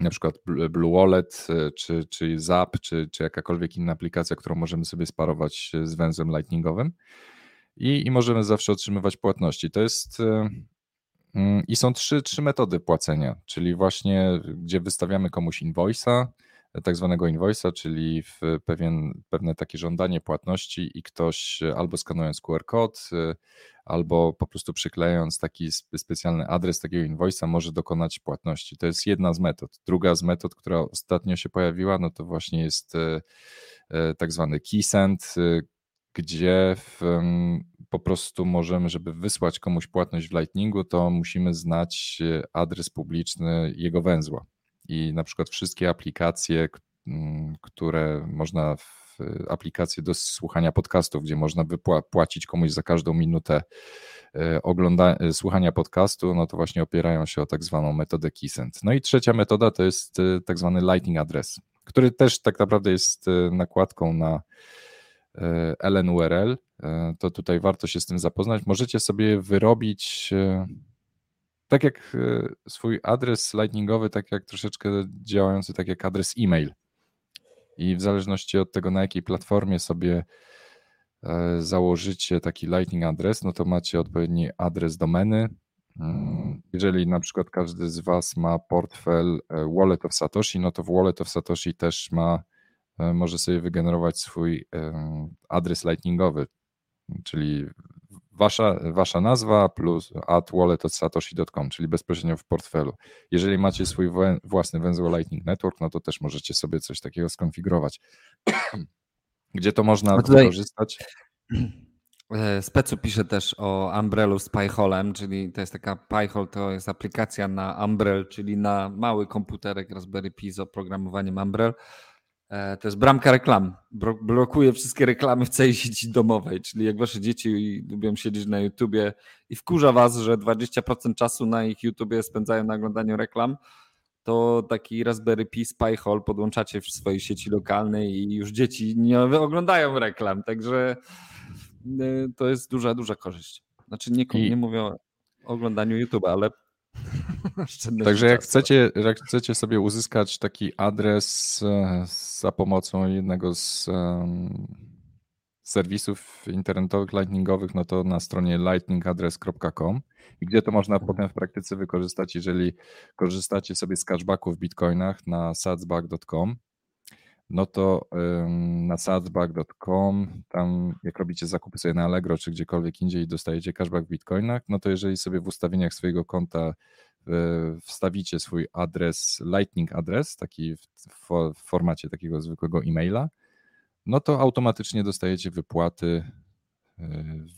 na przykład Blue Wallet, e, czy, czy Zap, czy, czy jakakolwiek inna aplikacja, którą możemy sobie sparować z węzłem lightningowym i, i możemy zawsze otrzymywać płatności. To jest e, mm, i są trzy, trzy metody płacenia, czyli właśnie gdzie wystawiamy komuś invoice'a, tak zwanego invoice'a, czyli w pewien, pewne takie żądanie płatności i ktoś albo skanując QR kod, e, albo po prostu przyklejając taki specjalny adres takiego invoice'a może dokonać płatności. To jest jedna z metod. Druga z metod, która ostatnio się pojawiła, no to właśnie jest e, tak zwany keysend, gdzie w, po prostu możemy, żeby wysłać komuś płatność w Lightningu, to musimy znać e, adres publiczny jego węzła. I na przykład wszystkie aplikacje, które można w, aplikację do słuchania podcastów, gdzie można wypłacić komuś za każdą minutę ogląda, słuchania podcastu, no to właśnie opierają się o tak zwaną metodę Keysense. No i trzecia metoda to jest tak zwany Lightning Address, który też tak naprawdę jest nakładką na LNURL, to tutaj warto się z tym zapoznać. Możecie sobie wyrobić tak jak e, swój adres lightningowy, tak jak troszeczkę działający tak jak adres e-mail. I w zależności od tego, na jakiej platformie sobie e, założycie taki lightning adres, no to macie odpowiedni adres domeny. Mm, jeżeli na przykład każdy z Was ma portfel e, Wallet of Satoshi, no to w Wallet of Satoshi też ma, może sobie wygenerować swój adres lightningowy, czyli wasza, wasza nazwa plus at wallet.satoshi.com, czyli bezpośrednio w portfelu. Jeżeli macie swój własny węzeł Lightning Network, no to też możecie sobie coś takiego skonfigurować. *clears throat* Gdzie to można tutaj... wykorzystać? *clears throat* E, Specu pisze też o Umbrelu z PyHolem, czyli to jest taka PyHole, to jest aplikacja na Umbrel, czyli na mały komputerek Raspberry Pi z oprogramowaniem Umbrel. E, to jest bramka reklam. Blokuje wszystkie reklamy w całej sieci domowej, czyli jak wasze dzieci lubią siedzieć na YouTubie i wkurza was, że 20% czasu na ich YouTubie spędzają na oglądaniu reklam, to taki Raspberry Pi Spyhole podłączacie w swojej sieci lokalnej i już dzieci nie oglądają reklam, także e, to jest duża, duża korzyść. Znaczy nie, nie mówię o oglądaniu YouTube'a, ale *laughs* Także jak chcecie, jak chcecie sobie uzyskać taki adres e, za pomocą jednego z serwisów internetowych, lightningowych, no to na stronie lightningadres.com, gdzie to można potem w praktyce wykorzystać, jeżeli korzystacie sobie z cashbacków w bitcoinach na satsback.com, no to na satsback.com, tam jak robicie zakupy sobie na Allegro czy gdziekolwiek indziej i dostajecie cashback w bitcoinach, no to jeżeli sobie w ustawieniach swojego konta wstawicie swój adres, lightning adres, taki w formacie takiego zwykłego e-maila, no to automatycznie dostajecie wypłaty e,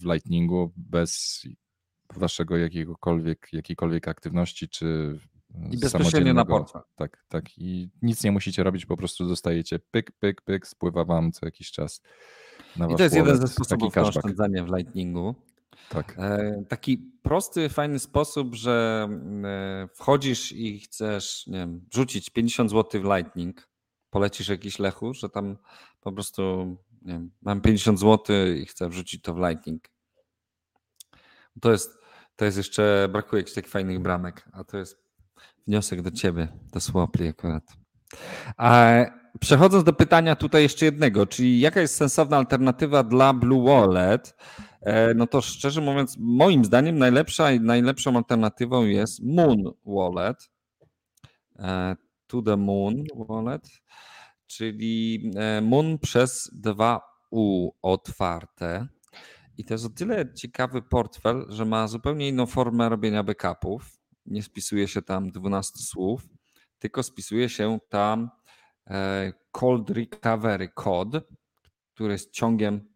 w Lightningu bez waszego jakiegokolwiek, jakiejkolwiek aktywności czy i bezpośrednio na portfel. Tak, tak. I nic nie musicie robić, po prostu dostajecie pyk, pyk, pyk, spływa wam co jakiś czas. I to jest jeden ze sposobów na oszczędzanie w Lightningu. Tak. E, taki prosty, fajny sposób, że e, wchodzisz i chcesz, nie wiem, rzucić 50 zł w Lightning, polecisz jakiś lechu, że tam po prostu, nie wiem, mam 50 zł i chcę wrzucić to w Lightning. To jest, to jest jeszcze, brakuje jakichś takich fajnych bramek, a to jest wniosek do ciebie, do Swapli akurat. A przechodząc do pytania tutaj jeszcze jednego, czyli jaka jest sensowna alternatywa dla Blue Wallet? E, no to szczerze mówiąc, moim zdaniem najlepsza i najlepszą alternatywą jest Moon Wallet. E, to the Moon Wallet, czyli e, Moon przez dwa U otwarte. I to jest o tyle ciekawy portfel, że ma zupełnie inną formę robienia backupów. Nie spisuje się tam 12 słów, tylko spisuje się tam cold recovery code, który jest ciągiem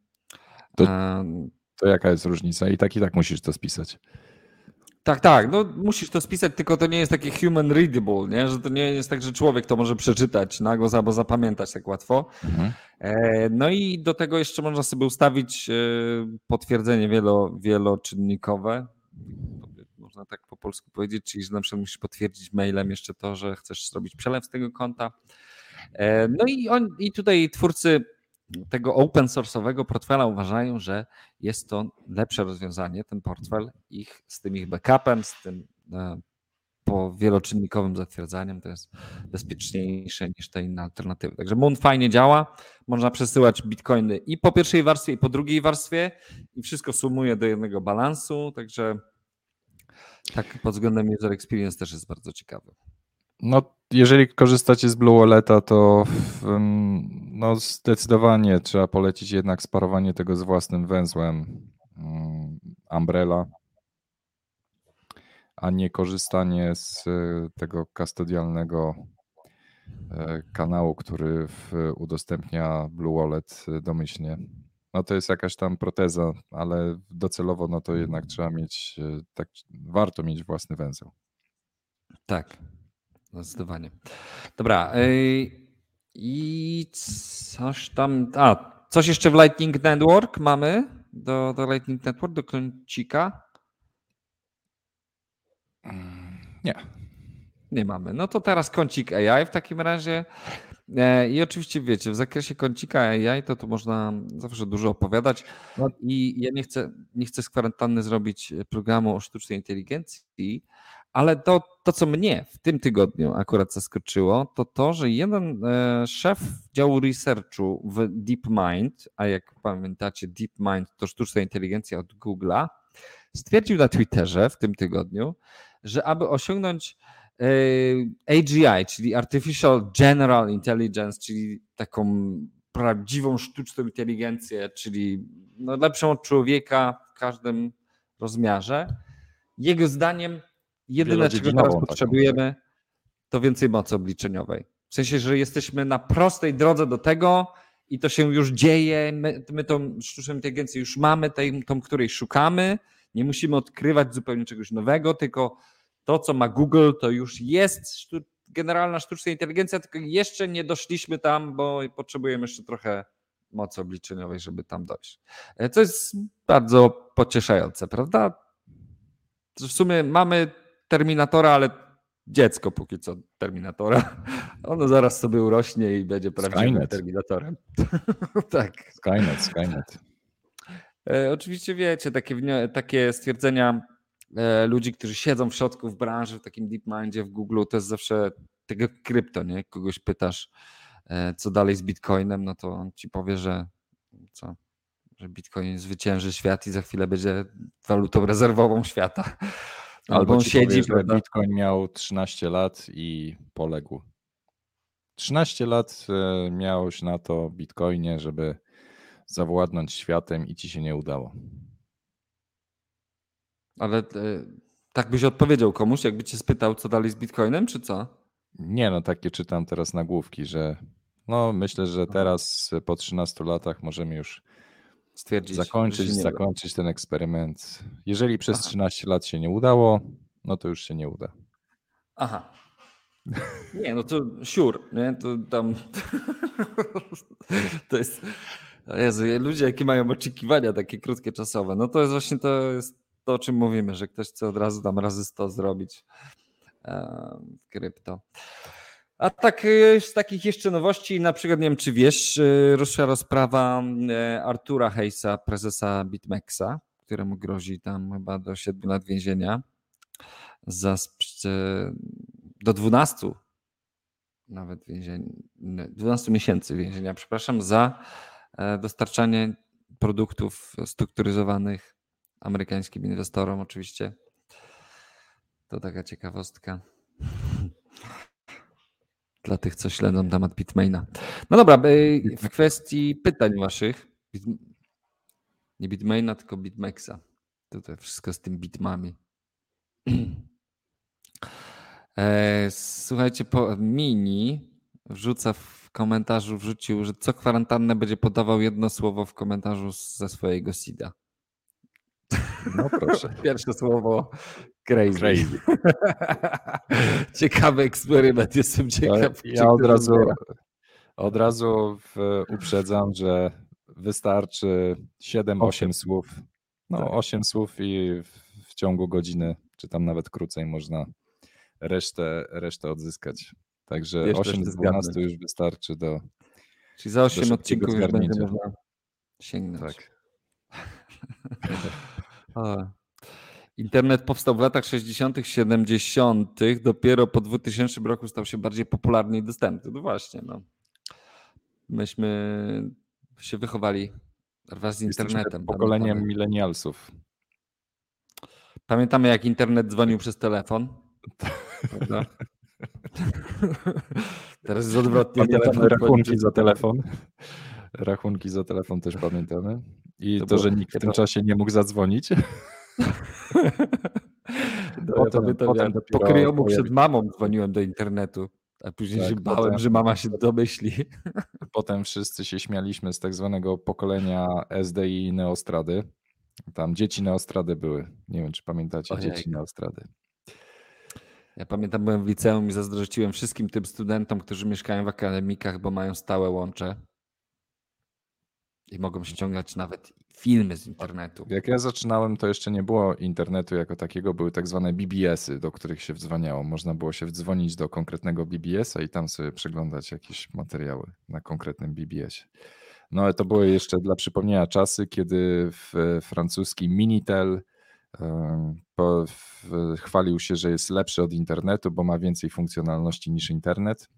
to, to jaka jest różnica? I tak i tak musisz to spisać. Tak, tak, no musisz to spisać, tylko to nie jest takie human readable, nie? że to nie jest tak, że człowiek to może przeczytać na głos albo zapamiętać tak łatwo. Mhm. E, no i do tego jeszcze można sobie ustawić e, potwierdzenie wielo, wieloczynnikowe, można tak po polsku powiedzieć, czyli że na przykład musisz potwierdzić mailem jeszcze to, że chcesz zrobić przelew z tego konta. E, no i, on, i tutaj twórcy tego open source'owego portfela uważają, że jest to lepsze rozwiązanie, ten portfel ich z tym ich backupem, z tym e, po wieloczynnikowym zatwierdzaniem to jest bezpieczniejsze niż te inne alternatywy. Także Moon fajnie działa, można przesyłać bitcoiny i po pierwszej warstwie i po drugiej warstwie i wszystko sumuje do jednego balansu, także tak pod względem user experience też jest bardzo ciekawy. No, jeżeli korzystacie z Blue Walleta, to no, zdecydowanie trzeba polecić jednak sparowanie tego z własnym węzłem mm, Umbrella, a nie korzystanie z e, tego kastodialnego e, kanału, który udostępnia Blue Wallet e, domyślnie. No to jest jakaś tam proteza, ale docelowo no to jednak trzeba mieć, tak, warto mieć własny węzeł. Tak, Zdecydowanie. Dobra. I coś tam. A, coś jeszcze w Lightning Network mamy? Do, do Lightning Network, do kącika? Nie. Nie mamy. No to teraz kącik AI w takim razie. E, I oczywiście wiecie, w zakresie kącika AI to tu można zawsze dużo opowiadać. No I ja nie chcę, nie chcę z kwarantanny zrobić programu o sztucznej inteligencji, ale to, to, co mnie w tym tygodniu akurat zaskoczyło, to to, że jeden e, szef działu researchu w DeepMind, a jak pamiętacie, DeepMind to sztuczna inteligencja od Google'a, stwierdził na Twitterze w tym tygodniu, że aby osiągnąć e, AGI, czyli Artificial General Intelligence, czyli taką prawdziwą sztuczną inteligencję, czyli no lepszą od człowieka w każdym rozmiarze. Jego zdaniem jedyne, czego teraz potrzebujemy, to więcej mocy obliczeniowej. W sensie, że jesteśmy na prostej drodze do tego i to się już dzieje. My, my tą sztuczną inteligencję już mamy, tej, tą, której szukamy. Nie musimy odkrywać zupełnie czegoś nowego, tylko to, co ma Google, to już jest sztu generalna sztuczna inteligencja, tylko jeszcze nie doszliśmy tam, bo potrzebujemy jeszcze trochę mocy obliczeniowej, żeby tam dojść. E, co jest bardzo pocieszające, prawda? W sumie mamy Terminatora, ale dziecko póki co Terminatora. *laughs* Ono zaraz sobie urośnie i będzie prawdziwym Skynet. Terminatorem. *laughs* tak. Skynet, Skynet. E, oczywiście wiecie, takie, takie stwierdzenia e, ludzi, którzy siedzą w środku w branży, w takim DeepMindzie, w Google, to jest zawsze tego krypto, nie? Kogoś pytasz, e, co dalej z Bitcoinem, no to on ci powie, że co, że Bitcoin zwycięży świat i za chwilę będzie walutą rezerwową świata. *laughs* Albo on siedzi. Powie, że Bitcoin miał 13 lat i poległ. 13 lat e, miałeś na to Bitcoinie, żeby zawładnąć światem i ci się nie udało. Ale e, tak byś odpowiedział komuś, jakby cię spytał, co dalej z Bitcoinem, czy co? Nie, no takie czytam teraz nagłówki, że no myślę, że teraz po 13 latach możemy już stwierdzić, zakończyć, zakończyć ten eksperyment. Jeżeli przez Aha. 13 lat się nie udało, no to już się nie uda. Aha. Nie, no to sure, nie? To tam *laughs* to jest Jezu, ludzie jakie mają oczekiwania takie krótkie czasowe. No to jest właśnie to jest to, o czym mówimy, że ktoś chce od razu tam razy 100 zrobić w krypto. A tak y, z takich jeszcze nowości, na przykład nie wiem, czy wiesz, y, ruszyła rozprawa y, Artura Hejsa, prezesa BitMEXa, któremu grozi tam chyba do 7 lat więzienia za do 12 nawet więzienia, 12 miesięcy więzienia, przepraszam, za e, dostarczanie produktów strukturyzowanych amerykańskim inwestorom oczywiście. To taka ciekawostka dla tych, co śledzą temat Bitmaina. No dobra, w kwestii pytań waszych, nie Bitmaina, tylko Bitmexa. Tutaj wszystko z tym bitmami. *clears throat* E, słuchajcie, po mini wrzuca w komentarzu, wrzucił, że co kwarantannę będzie podawał jedno słowo w komentarzu ze swojego SIDA. No proszę. *laughs* Pierwsze słowo Crazy. Crazy. *laughs* Ciekawy eksperyment, jestem ciekaw. Ja od razu, od razu uprzedzam, że wystarczy 7-8 słów. No, tak. 8 słów i w ciągu godziny, czy tam nawet krócej można resztę, resztę odzyskać. Także Jeszcze 8 z 12 już wystarczy do. Czyli za 8 odcinków już będzie można sięgnąć. Tak. *laughs* Internet powstał w latach 60., 70., dopiero po 2000 roku stał się bardziej popularny i dostępny. No właśnie, no. Myśmy się wychowali wraz z internetem. Jesteśmy pokoleniem milenialsów. Pamiętamy, jak internet dzwonił przez telefon. *laughs* Teraz jest odwrotnie. Pamiętamy rachunki za telefon. Rachunki za telefon też pamiętamy. I to, to że nikt w tym czasie nie mógł zadzwonić. *laughs* Potem, ja potem po kryjomu przed mamą dzwoniłem do internetu, a później tak, się bałem, potem, że mama się domyśli. *laughs* Potem wszyscy się śmialiśmy z tak zwanego pokolenia SDI Neostrady. Tam dzieci Neostrady były. Nie wiem, czy pamiętacie Ojej. dzieci Neostrady. Ja pamiętam, byłem w liceum i zazdrościłem wszystkim tym studentom, którzy mieszkają w akademikach, bo mają stałe łącze i mogą ściągać nawet filmy z internetu. Jak ja zaczynałem, to jeszcze nie było internetu jako takiego, były tak zwane BBS-y, do których się wdzwaniało. Można było się wdzwonić do konkretnego BBS-a i tam sobie przeglądać jakieś materiały na konkretnym BBS-ie. No ale to były jeszcze dla przypomnienia czasy, kiedy w francuski Minitel po, w, chwalił się, że jest lepszy od internetu, bo ma więcej funkcjonalności niż internet.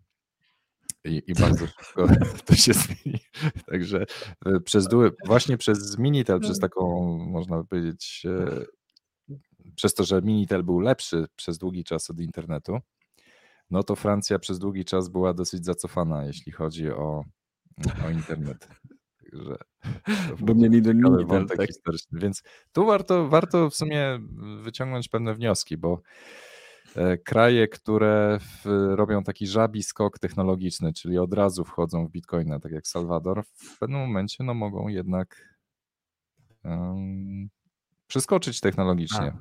I, i bardzo szybko *laughs* to się zmieni. Także e, przez właśnie przez Minitel, przez taką, można by powiedzieć, e, przez to, że Minitel był lepszy przez długi czas od internetu, no to Francja przez długi czas była dosyć zacofana, jeśli chodzi o, o internet. Także Bo mieli do Minitel, tak? Więc tu warto, warto w sumie wyciągnąć pewne wnioski, bo kraje, które w, robią taki żabi skok technologiczny, czyli od razu wchodzą w bitcoina, tak jak Salwador, w pewnym momencie no, mogą jednak um, przeskoczyć technologicznie. A.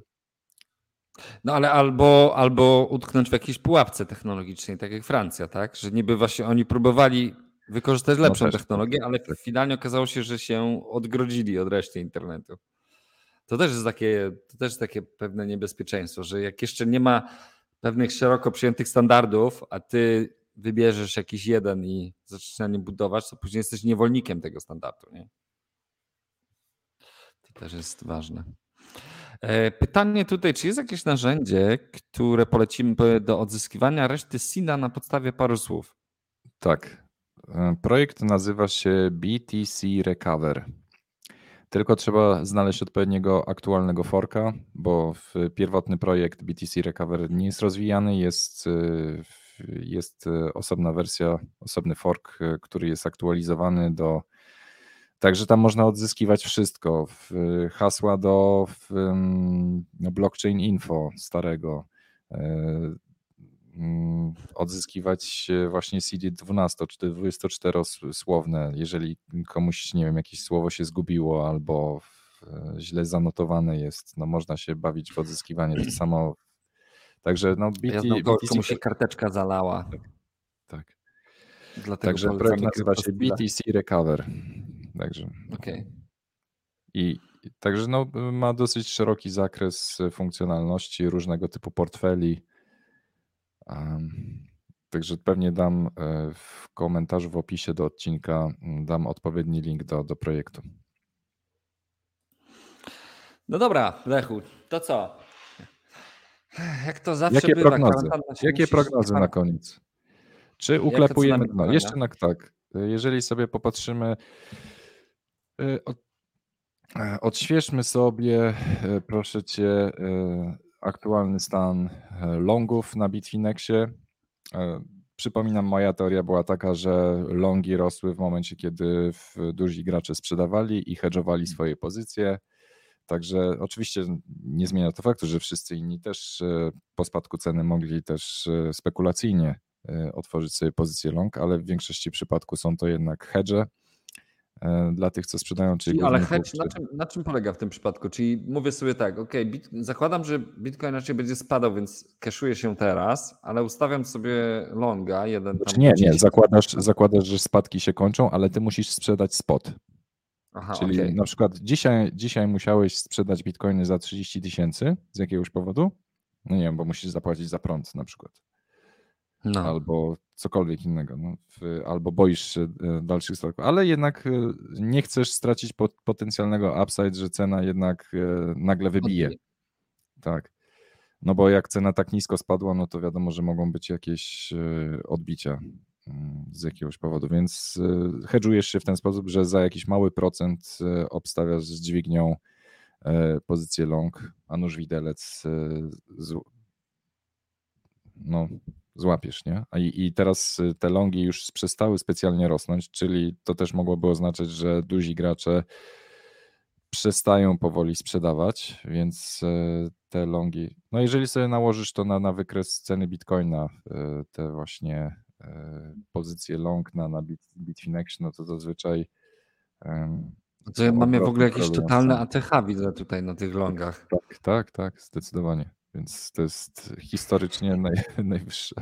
No ale albo, albo utknąć w jakiejś pułapce technologicznej, tak jak Francja, tak? Że niby właśnie oni próbowali wykorzystać no lepszą no technologię, ale tak. finalnie okazało się, że się odgrodzili od reszty internetu. To też jest takie, to też takie pewne niebezpieczeństwo, że jak jeszcze nie ma pewnych szeroko przyjętych standardów, a ty wybierzesz jakiś jeden i zaczniesz na nim budować, to później jesteś niewolnikiem tego standardu. Nie? To też jest ważne. E, pytanie tutaj, czy jest jakieś narzędzie, które polecimy do odzyskiwania reszty SINA na podstawie paru słów? Tak. E, projekt nazywa się BTC Recover. Tylko trzeba znaleźć odpowiedniego aktualnego forka, bo pierwotny projekt BTC Recover nie jest rozwijany, jest, y, jest y, osobna wersja, osobny fork, y, który jest aktualizowany do. Także tam można odzyskiwać wszystko. Hasła do no, blockchain info starego, Mm, odzyskiwać właśnie CD 12 czy 24-słowne, jeżeli komuś, nie wiem, jakieś słowo się zgubiło albo źle zanotowane jest, no można się bawić w odzyskiwanie. To *clears throat* samo. Także no BT, ja znam BTC... komuś się karteczka zalała. Tak. tak. Dlatego Także projekt nazywa się BTC Recover. Także. Okay. I także no, ma dosyć szeroki zakres funkcjonalności, różnego typu portfeli Także pewnie dam e, w komentarzu w opisie do odcinka dam odpowiedni link do, do projektu. No dobra, Lechu, to co? Jak to zawsze Jakie bywa, prognozy, Jakie prognozy na koniec? Czy uklepujemy dno? Jeszcze na tak. Jeżeli sobie popatrzymy, e, od, e, odświeżmy sobie, proszę cię, aktualny stan e, longów na Bitfinexie. E, przypominam, moja teoria była taka, że longi rosły w momencie, kiedy duzi gracze sprzedawali i hedżowali swoje pozycje. Także oczywiście nie zmienia to faktu, że wszyscy inni też e, po spadku ceny mogli też spekulacyjnie otworzyć sobie pozycję long, ale w większości przypadków są to jednak hedże E, dla tych, co sprzedają. Czyli ale hedge, na czym, na czym polega w tym przypadku? Czyli mówię sobie tak, ok, bit, zakładam, że Bitcoin raczej będzie spadał, więc keszuję się teraz, ale ustawiam sobie longa, jeden znaczy Nie, nie, zakładasz, zakładasz, że spadki się kończą, ale ty musisz sprzedać spot. Aha, Czyli okay. na przykład dzisiaj, dzisiaj musiałeś sprzedać bitcoiny za 30 tysięcy z jakiegoś powodu. No nie wiem, bo musisz zapłacić za prąd na przykład. No. Albo cokolwiek innego, no, albo boisz się e, dalszych spadków, ale jednak e, nie chcesz stracić potencjalnego upside, że cena jednak e, nagle wybije. Tak. No bo jak cena tak nisko spadła, no to wiadomo, że mogą być jakieś odbicia mm, z jakiegoś powodu, więc hedżujesz się w ten sposób, że za jakiś mały procent obstawiasz z dźwignią pozycję long, a nuż widelec no, złapiesz, nie? I, I teraz y, te longi już przestały specjalnie rosnąć, czyli to też mogłoby oznaczać, że duzi gracze przestają powoli sprzedawać, więc y, te longi, no jeżeli sobie nałożysz to na, na wykres ceny bitcoina, y, te właśnie pozycje long na, na Bit, Bitfinex, no to zazwyczaj to mamy w ogóle jakieś totalne ATH widzę tutaj na tych longach. Tak, tak, tak, zdecydowanie. Więc to jest historycznie naj, *laughs* najwyższe.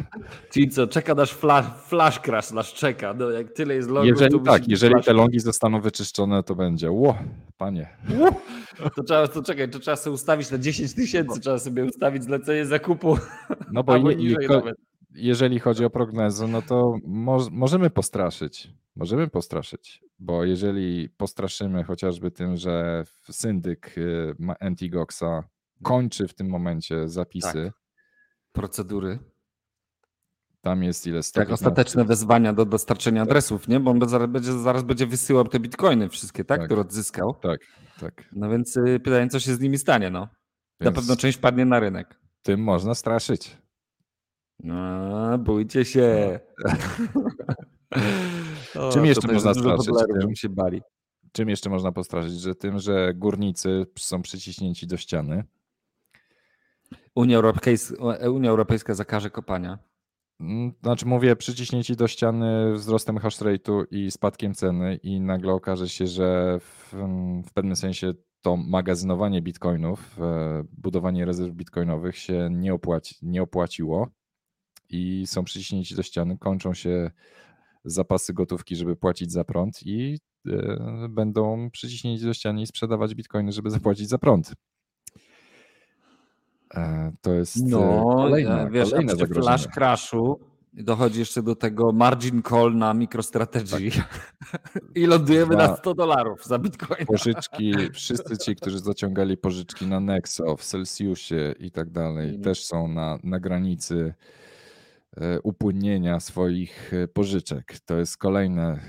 Czyli co, czeka nasz flash, flash crash, nasz czeka. No, jak tyle jest longów, Jeżeli to tak, jeżeli flash te longi zostaną wyczyszczone, to będzie. Ło, panie. To trzeba, to czekaj, to trzeba sobie ustawić na 10 tysięcy, trzeba sobie ustawić zlecenie zakupu. No bo *laughs* je, nawet. jeżeli chodzi o prognozę, no to mo- możemy postraszyć. Możemy postraszyć, bo jeżeli postraszymy chociażby tym, że syndyk y, ma Antigoxa kończy w tym momencie zapisy, Procedury. tam jest ile? Tak, 115 ostateczne wezwania do dostarczenia adresów, nie? Bo on zaraz będzie, zaraz będzie wysyłał te bitcoiny wszystkie, tak? Tak. Które odzyskał. Tak, tak. No więc y, pytanie, co się z nimi stanie, no. Na Więc pewno część padnie na rynek. tym można straszyć. No, bójcie się. *laughs* O, Czym jeszcze można straszyć? się bali. Czym jeszcze można postraszyć? Że tym, że górnicy są przyciśnięci do ściany. Unia Europejska, Unia Europejska zakaże kopania. Mm, Znaczy mówię przyciśnięci do ściany wzrostem hash rate'u i spadkiem ceny i nagle okaże się, że w, w pewnym sensie to magazynowanie bitcoinów, e, budowanie rezerw bitcoinowych się nie, opłaci, nie opłaciło i są przyciśnięci do ściany, kończą się zapasy gotówki, żeby płacić za prąd i e, będą przyciśnięci do ściany i sprzedawać bitcoiny, żeby zapłacić za prąd. E, To jest e, No, kolejne, wiesz, kolejne zagrożenie. flash crashu dochodzi jeszcze do tego margin call na MicroStrategy *laughs* i lądujemy na Dwa- 100 dolarów za bitcoina. Pożyczki, *laughs* wszyscy ci, którzy zaciągali pożyczki na Nexo, w Celsiusie i tak dalej, Mhm. też są na, na granicy e, upłynnienia swoich pożyczek. To jest kolejne,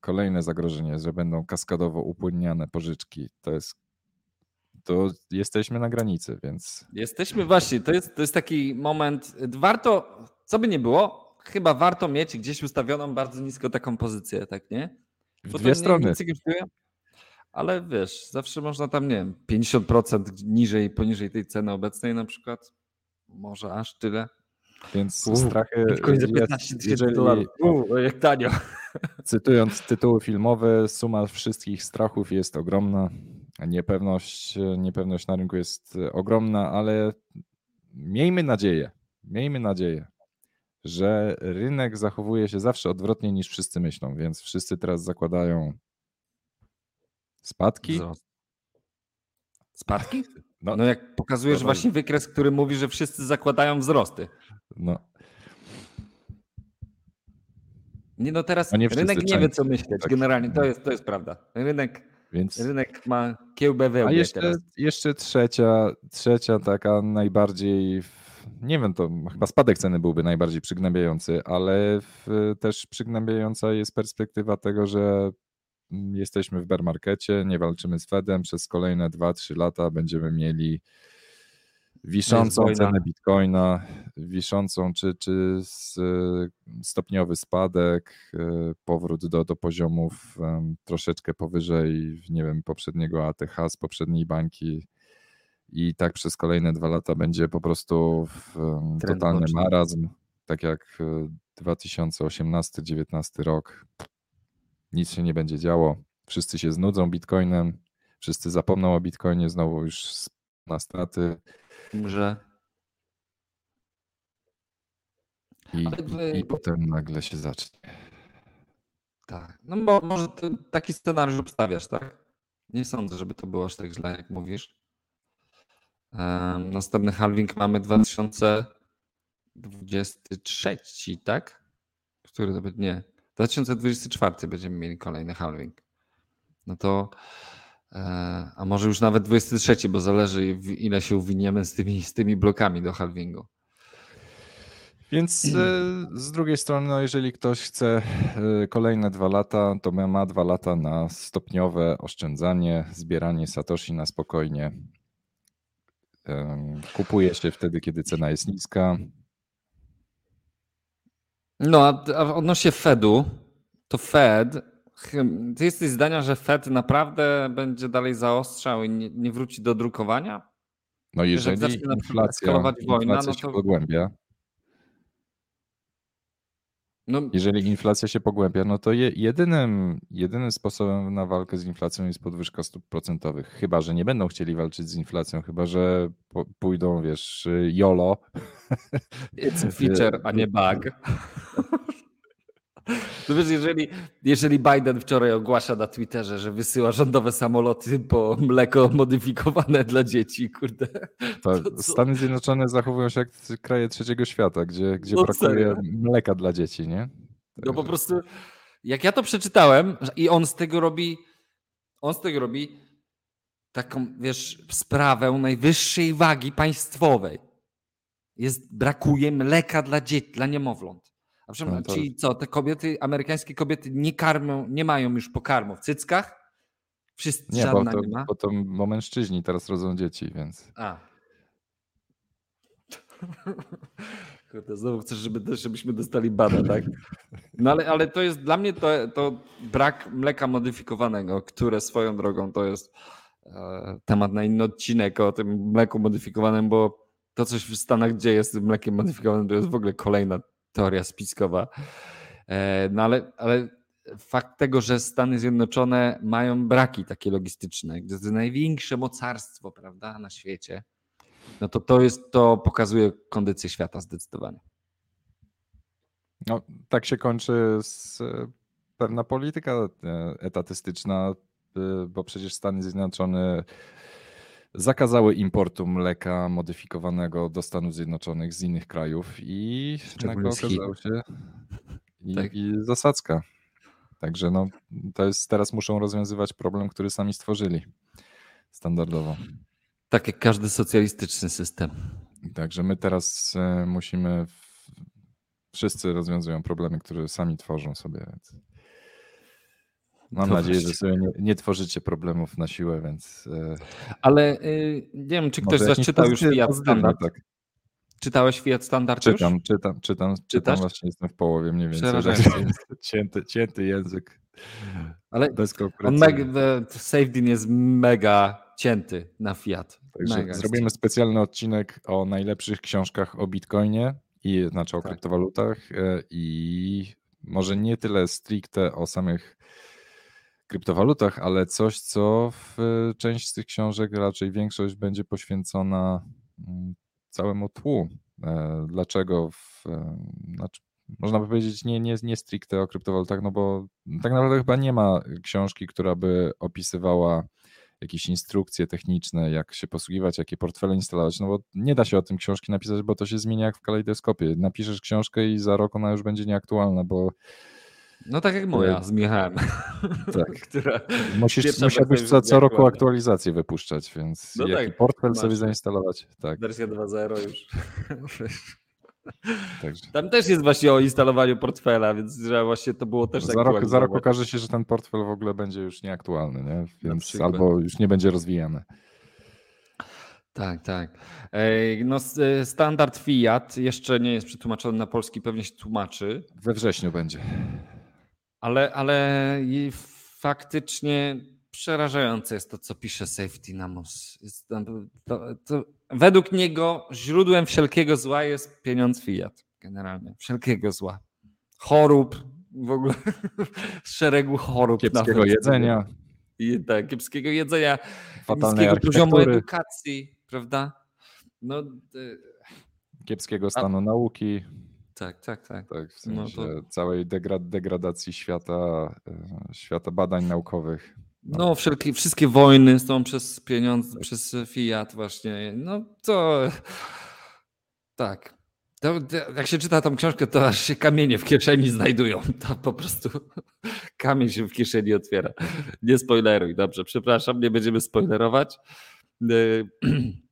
kolejne zagrożenie, że będą kaskadowo upłynniane pożyczki. To jest, to jesteśmy na granicy, więc Jesteśmy właśnie, to jest, to jest taki moment, warto, co by nie było, chyba warto mieć gdzieś ustawioną bardzo nisko taką pozycję, tak nie? w Bo dwie nie- strony. kosztuje, Ale wiesz, zawsze można tam, nie wiem, 50% niżej, poniżej tej ceny obecnej na przykład. Może aż tyle. Więc Uuu, strachy Bitcoin za jest, 15 tysięcy dolarów. Jak tanio. cytując tytuły filmowe, suma wszystkich strachów jest ogromna. Niepewność, niepewność na rynku jest ogromna, ale miejmy nadzieję, miejmy nadzieję, że rynek zachowuje się zawsze odwrotnie niż wszyscy myślą, więc wszyscy teraz zakładają spadki. Spadki? No, No jak pokazujesz to- właśnie wykres, który mówi, że wszyscy zakładają wzrosty. no, Nie no teraz No nie rynek nie wie co myśleć. Tak. Generalnie to jest, to jest prawda. Rynek, więc... rynek ma kiełbę A wełbie jeszcze, teraz. jeszcze trzecia, trzecia taka najbardziej, nie wiem, to chyba spadek ceny byłby najbardziej przygnębiający, ale w, też przygnębiająca jest perspektywa tego, że jesteśmy w bear markecie, nie walczymy z Fedem, przez kolejne 2-3 lata będziemy mieli wiszącą cenę bitcoina, wiszącą czy, czy s- stopniowy spadek, e, powrót do, do poziomów troszeczkę powyżej, nie wiem, poprzedniego ATH z poprzedniej bańki. I tak przez kolejne dwa lata będzie po prostu totalny boczny. marazm, tak jak e, 2018-19 rok. Nic się nie będzie działo, wszyscy się znudzą bitcoinem, wszyscy zapomną o bitcoinie, znowu już na straty Że i, i, i potem nagle się zacznie. tak. No bo może taki scenariusz obstawiasz, tak? Nie sądzę, żeby to było aż tak źle, jak mówisz. Em, Następny halving mamy 2023, tak? Który to będzie? Nie. 2024 będziemy mieli kolejny halving. No to a może już nawet 23, bo zależy ile się uwiniemy z tymi, z tymi blokami do halvingu. Więc e, z drugiej strony, no jeżeli ktoś chce e, kolejne dwa lata, to ma- dwa lata na stopniowe oszczędzanie, zbieranie satoshi na spokojnie. Kupuje się wtedy, kiedy cena jest niska. No, a, odnośnie Fedu, to Fed, ty jesteś zdania, że Fed naprawdę będzie dalej zaostrzał i nie, nie wróci do drukowania? No jeżeli zacznie inflacja, wojna, inflacja no się to- pogłębia, No, Jeżeli inflacja się pogłębia, no to je, jedynym, jedynym sposobem na walkę z inflacją jest podwyżka stóp procentowych. Chyba, że nie będą chcieli walczyć z inflacją, chyba, że pójdą, wiesz, YOLO. It's a feature, a nie bug. *laughs* No wiesz, jeżeli, jeżeli Biden wczoraj ogłasza na Twitterze, że wysyła rządowe samoloty po mleko modyfikowane dla dzieci, kurde. Co? Stany Zjednoczone zachowują się jak kraje trzeciego świata, gdzie, gdzie No brakuje serio? mleka dla dzieci, nie? No po prostu, jak ja to przeczytałem i on z tego robi, on z tego robi taką, wiesz, sprawę najwyższej wagi państwowej. Jest, brakuje mleka dla dzieci, dla niemowląt. A przepraszam, No to- czyli co, te kobiety, amerykańskie kobiety nie karmią, nie mają już pokarmu w cyckach? Wszyscy, Nie, bo to, nie ma? bo to bo mężczyźni teraz rodzą dzieci, więc A. *laughs* Kurde, znowu chcesz, żeby, żebyśmy dostali bada, tak? No ale, ale to jest dla mnie to, to brak mleka modyfikowanego, które swoją drogą to jest e, temat na inny odcinek o tym mleku modyfikowanym, bo to coś w Stanach dzieje z tym mlekiem modyfikowanym to jest w ogóle kolejna teoria spiskowa. E, no ale, ale fakt tego, że Stany Zjednoczone mają braki takie logistyczne, gdzie to największe mocarstwo, prawda, na świecie, no to to jest, to pokazuje kondycję świata zdecydowanie. no, tak się kończy e, pewna polityka e, etatystyczna, bo przecież Stany Zjednoczone zakazały importu mleka modyfikowanego do Stanów Zjednoczonych z innych krajów i nagle okazało się i, Tak. i zasadzka. Także no, to jest, teraz muszą rozwiązywać problem, który sami stworzyli standardowo. Tak jak każdy socjalistyczny system. Także my teraz e, musimy. Wszyscy rozwiązują problemy, które sami tworzą sobie. Mam To nadzieję, że właśnie. sobie nie, nie tworzycie problemów na siłę, więc. e, Ale y, nie wiem, czy ktoś może z Was jakimś czytał już Fiat Standard? Tak. Czytałeś Fiat Standard już? Czytam, czytam, czytam, czytam Czytasz? właśnie jestem w połowie mniej więcej. *laughs* Cięty, cięty język. Ale on mega, Safety jest mega cięty na Fiat. Także Mega zrobimy specjalny odcinek o najlepszych książkach o Bitcoinie i znaczy o Tak. kryptowalutach e, i może nie tyle stricte o samych kryptowalutach, ale coś, co w e, część z tych książek, raczej większość będzie poświęcona mm, całemu tłu. E, Dlaczego w, e, znaczy, można by powiedzieć nie, nie, nie stricte o kryptowalutach, no bo tak naprawdę chyba nie ma książki, która by opisywała jakieś instrukcje techniczne, jak się posługiwać, jakie portfele instalować, no bo nie da się o tym książki napisać, bo to się zmienia jak w kalejdoskopie. Napiszesz książkę i za rok ona już będzie nieaktualna, bo No tak jak moja z Michałem. *laughs* Tak. *laughs* Która... musisz, musiałbyś co, co roku aktualizację wypuszczać, więc No jaki tak, portfel masz. sobie zainstalować. Tak, Wersja 2.0 już. *laughs* także. Tam też jest właśnie o instalowaniu portfela, więc że właśnie to było też Za rok, za rok okaże się, że ten portfel w ogóle będzie już nieaktualny, nie? więc albo już nie będzie rozwijany. Tak, tak. No, e, standard Fiat jeszcze nie jest przetłumaczony na polski, pewnie się tłumaczy, We wrześniu będzie. Ale, ale faktycznie przerażające jest to, co pisze Safety Namos. Jest tam- to, to, według niego źródłem wszelkiego zła jest pieniądz Fiat, generalnie. Wszelkiego zła. Chorób, w ogóle *laughs* szeregu chorób. Kiepskiego jedzenia, I, tak, kiepskiego jedzenia, niskiego poziomu edukacji, prawda? No, e, kiepskiego stanu nauki. Tak, tak, tak. Tak, w No sensie to- całej degra- degradacji świata, e, świata badań naukowych. No, wszelkie, wszystkie wojny są przez pieniądze, przez Fiat właśnie. No to tak. To, to, jak się czyta tą książkę, to aż się kamienie w kieszeni znajdują. To po prostu *laughs* kamień się w kieszeni otwiera. Nie spoileruj, dobrze, przepraszam, nie będziemy spoilerować. *clears throat*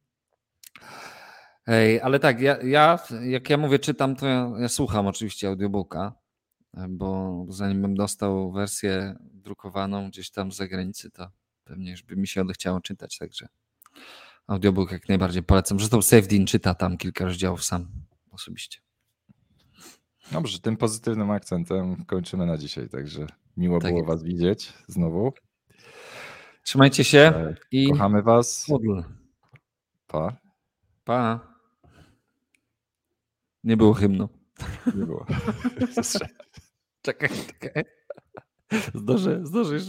Ej, ale tak, ja, ja jak ja mówię czytam, to ja, ja słucham oczywiście audiobooka, bo zanim bym dostał wersję drukowaną gdzieś tam z zagranicy, to pewnie już by mi się odechciało czytać, także audiobook jak najbardziej polecam. Zresztą Safedin czyta tam kilka rozdziałów sam osobiście. Dobrze, tym pozytywnym akcentem kończymy na dzisiaj, także miło Tak było jest. Was widzieć znowu. Trzymajcie się E, i Kochamy Was. modl. Pa. Pa. Nie było hymnu. Nie było. *laughs* Czekaj, czekaj. Zdążę, zdążę jeszcze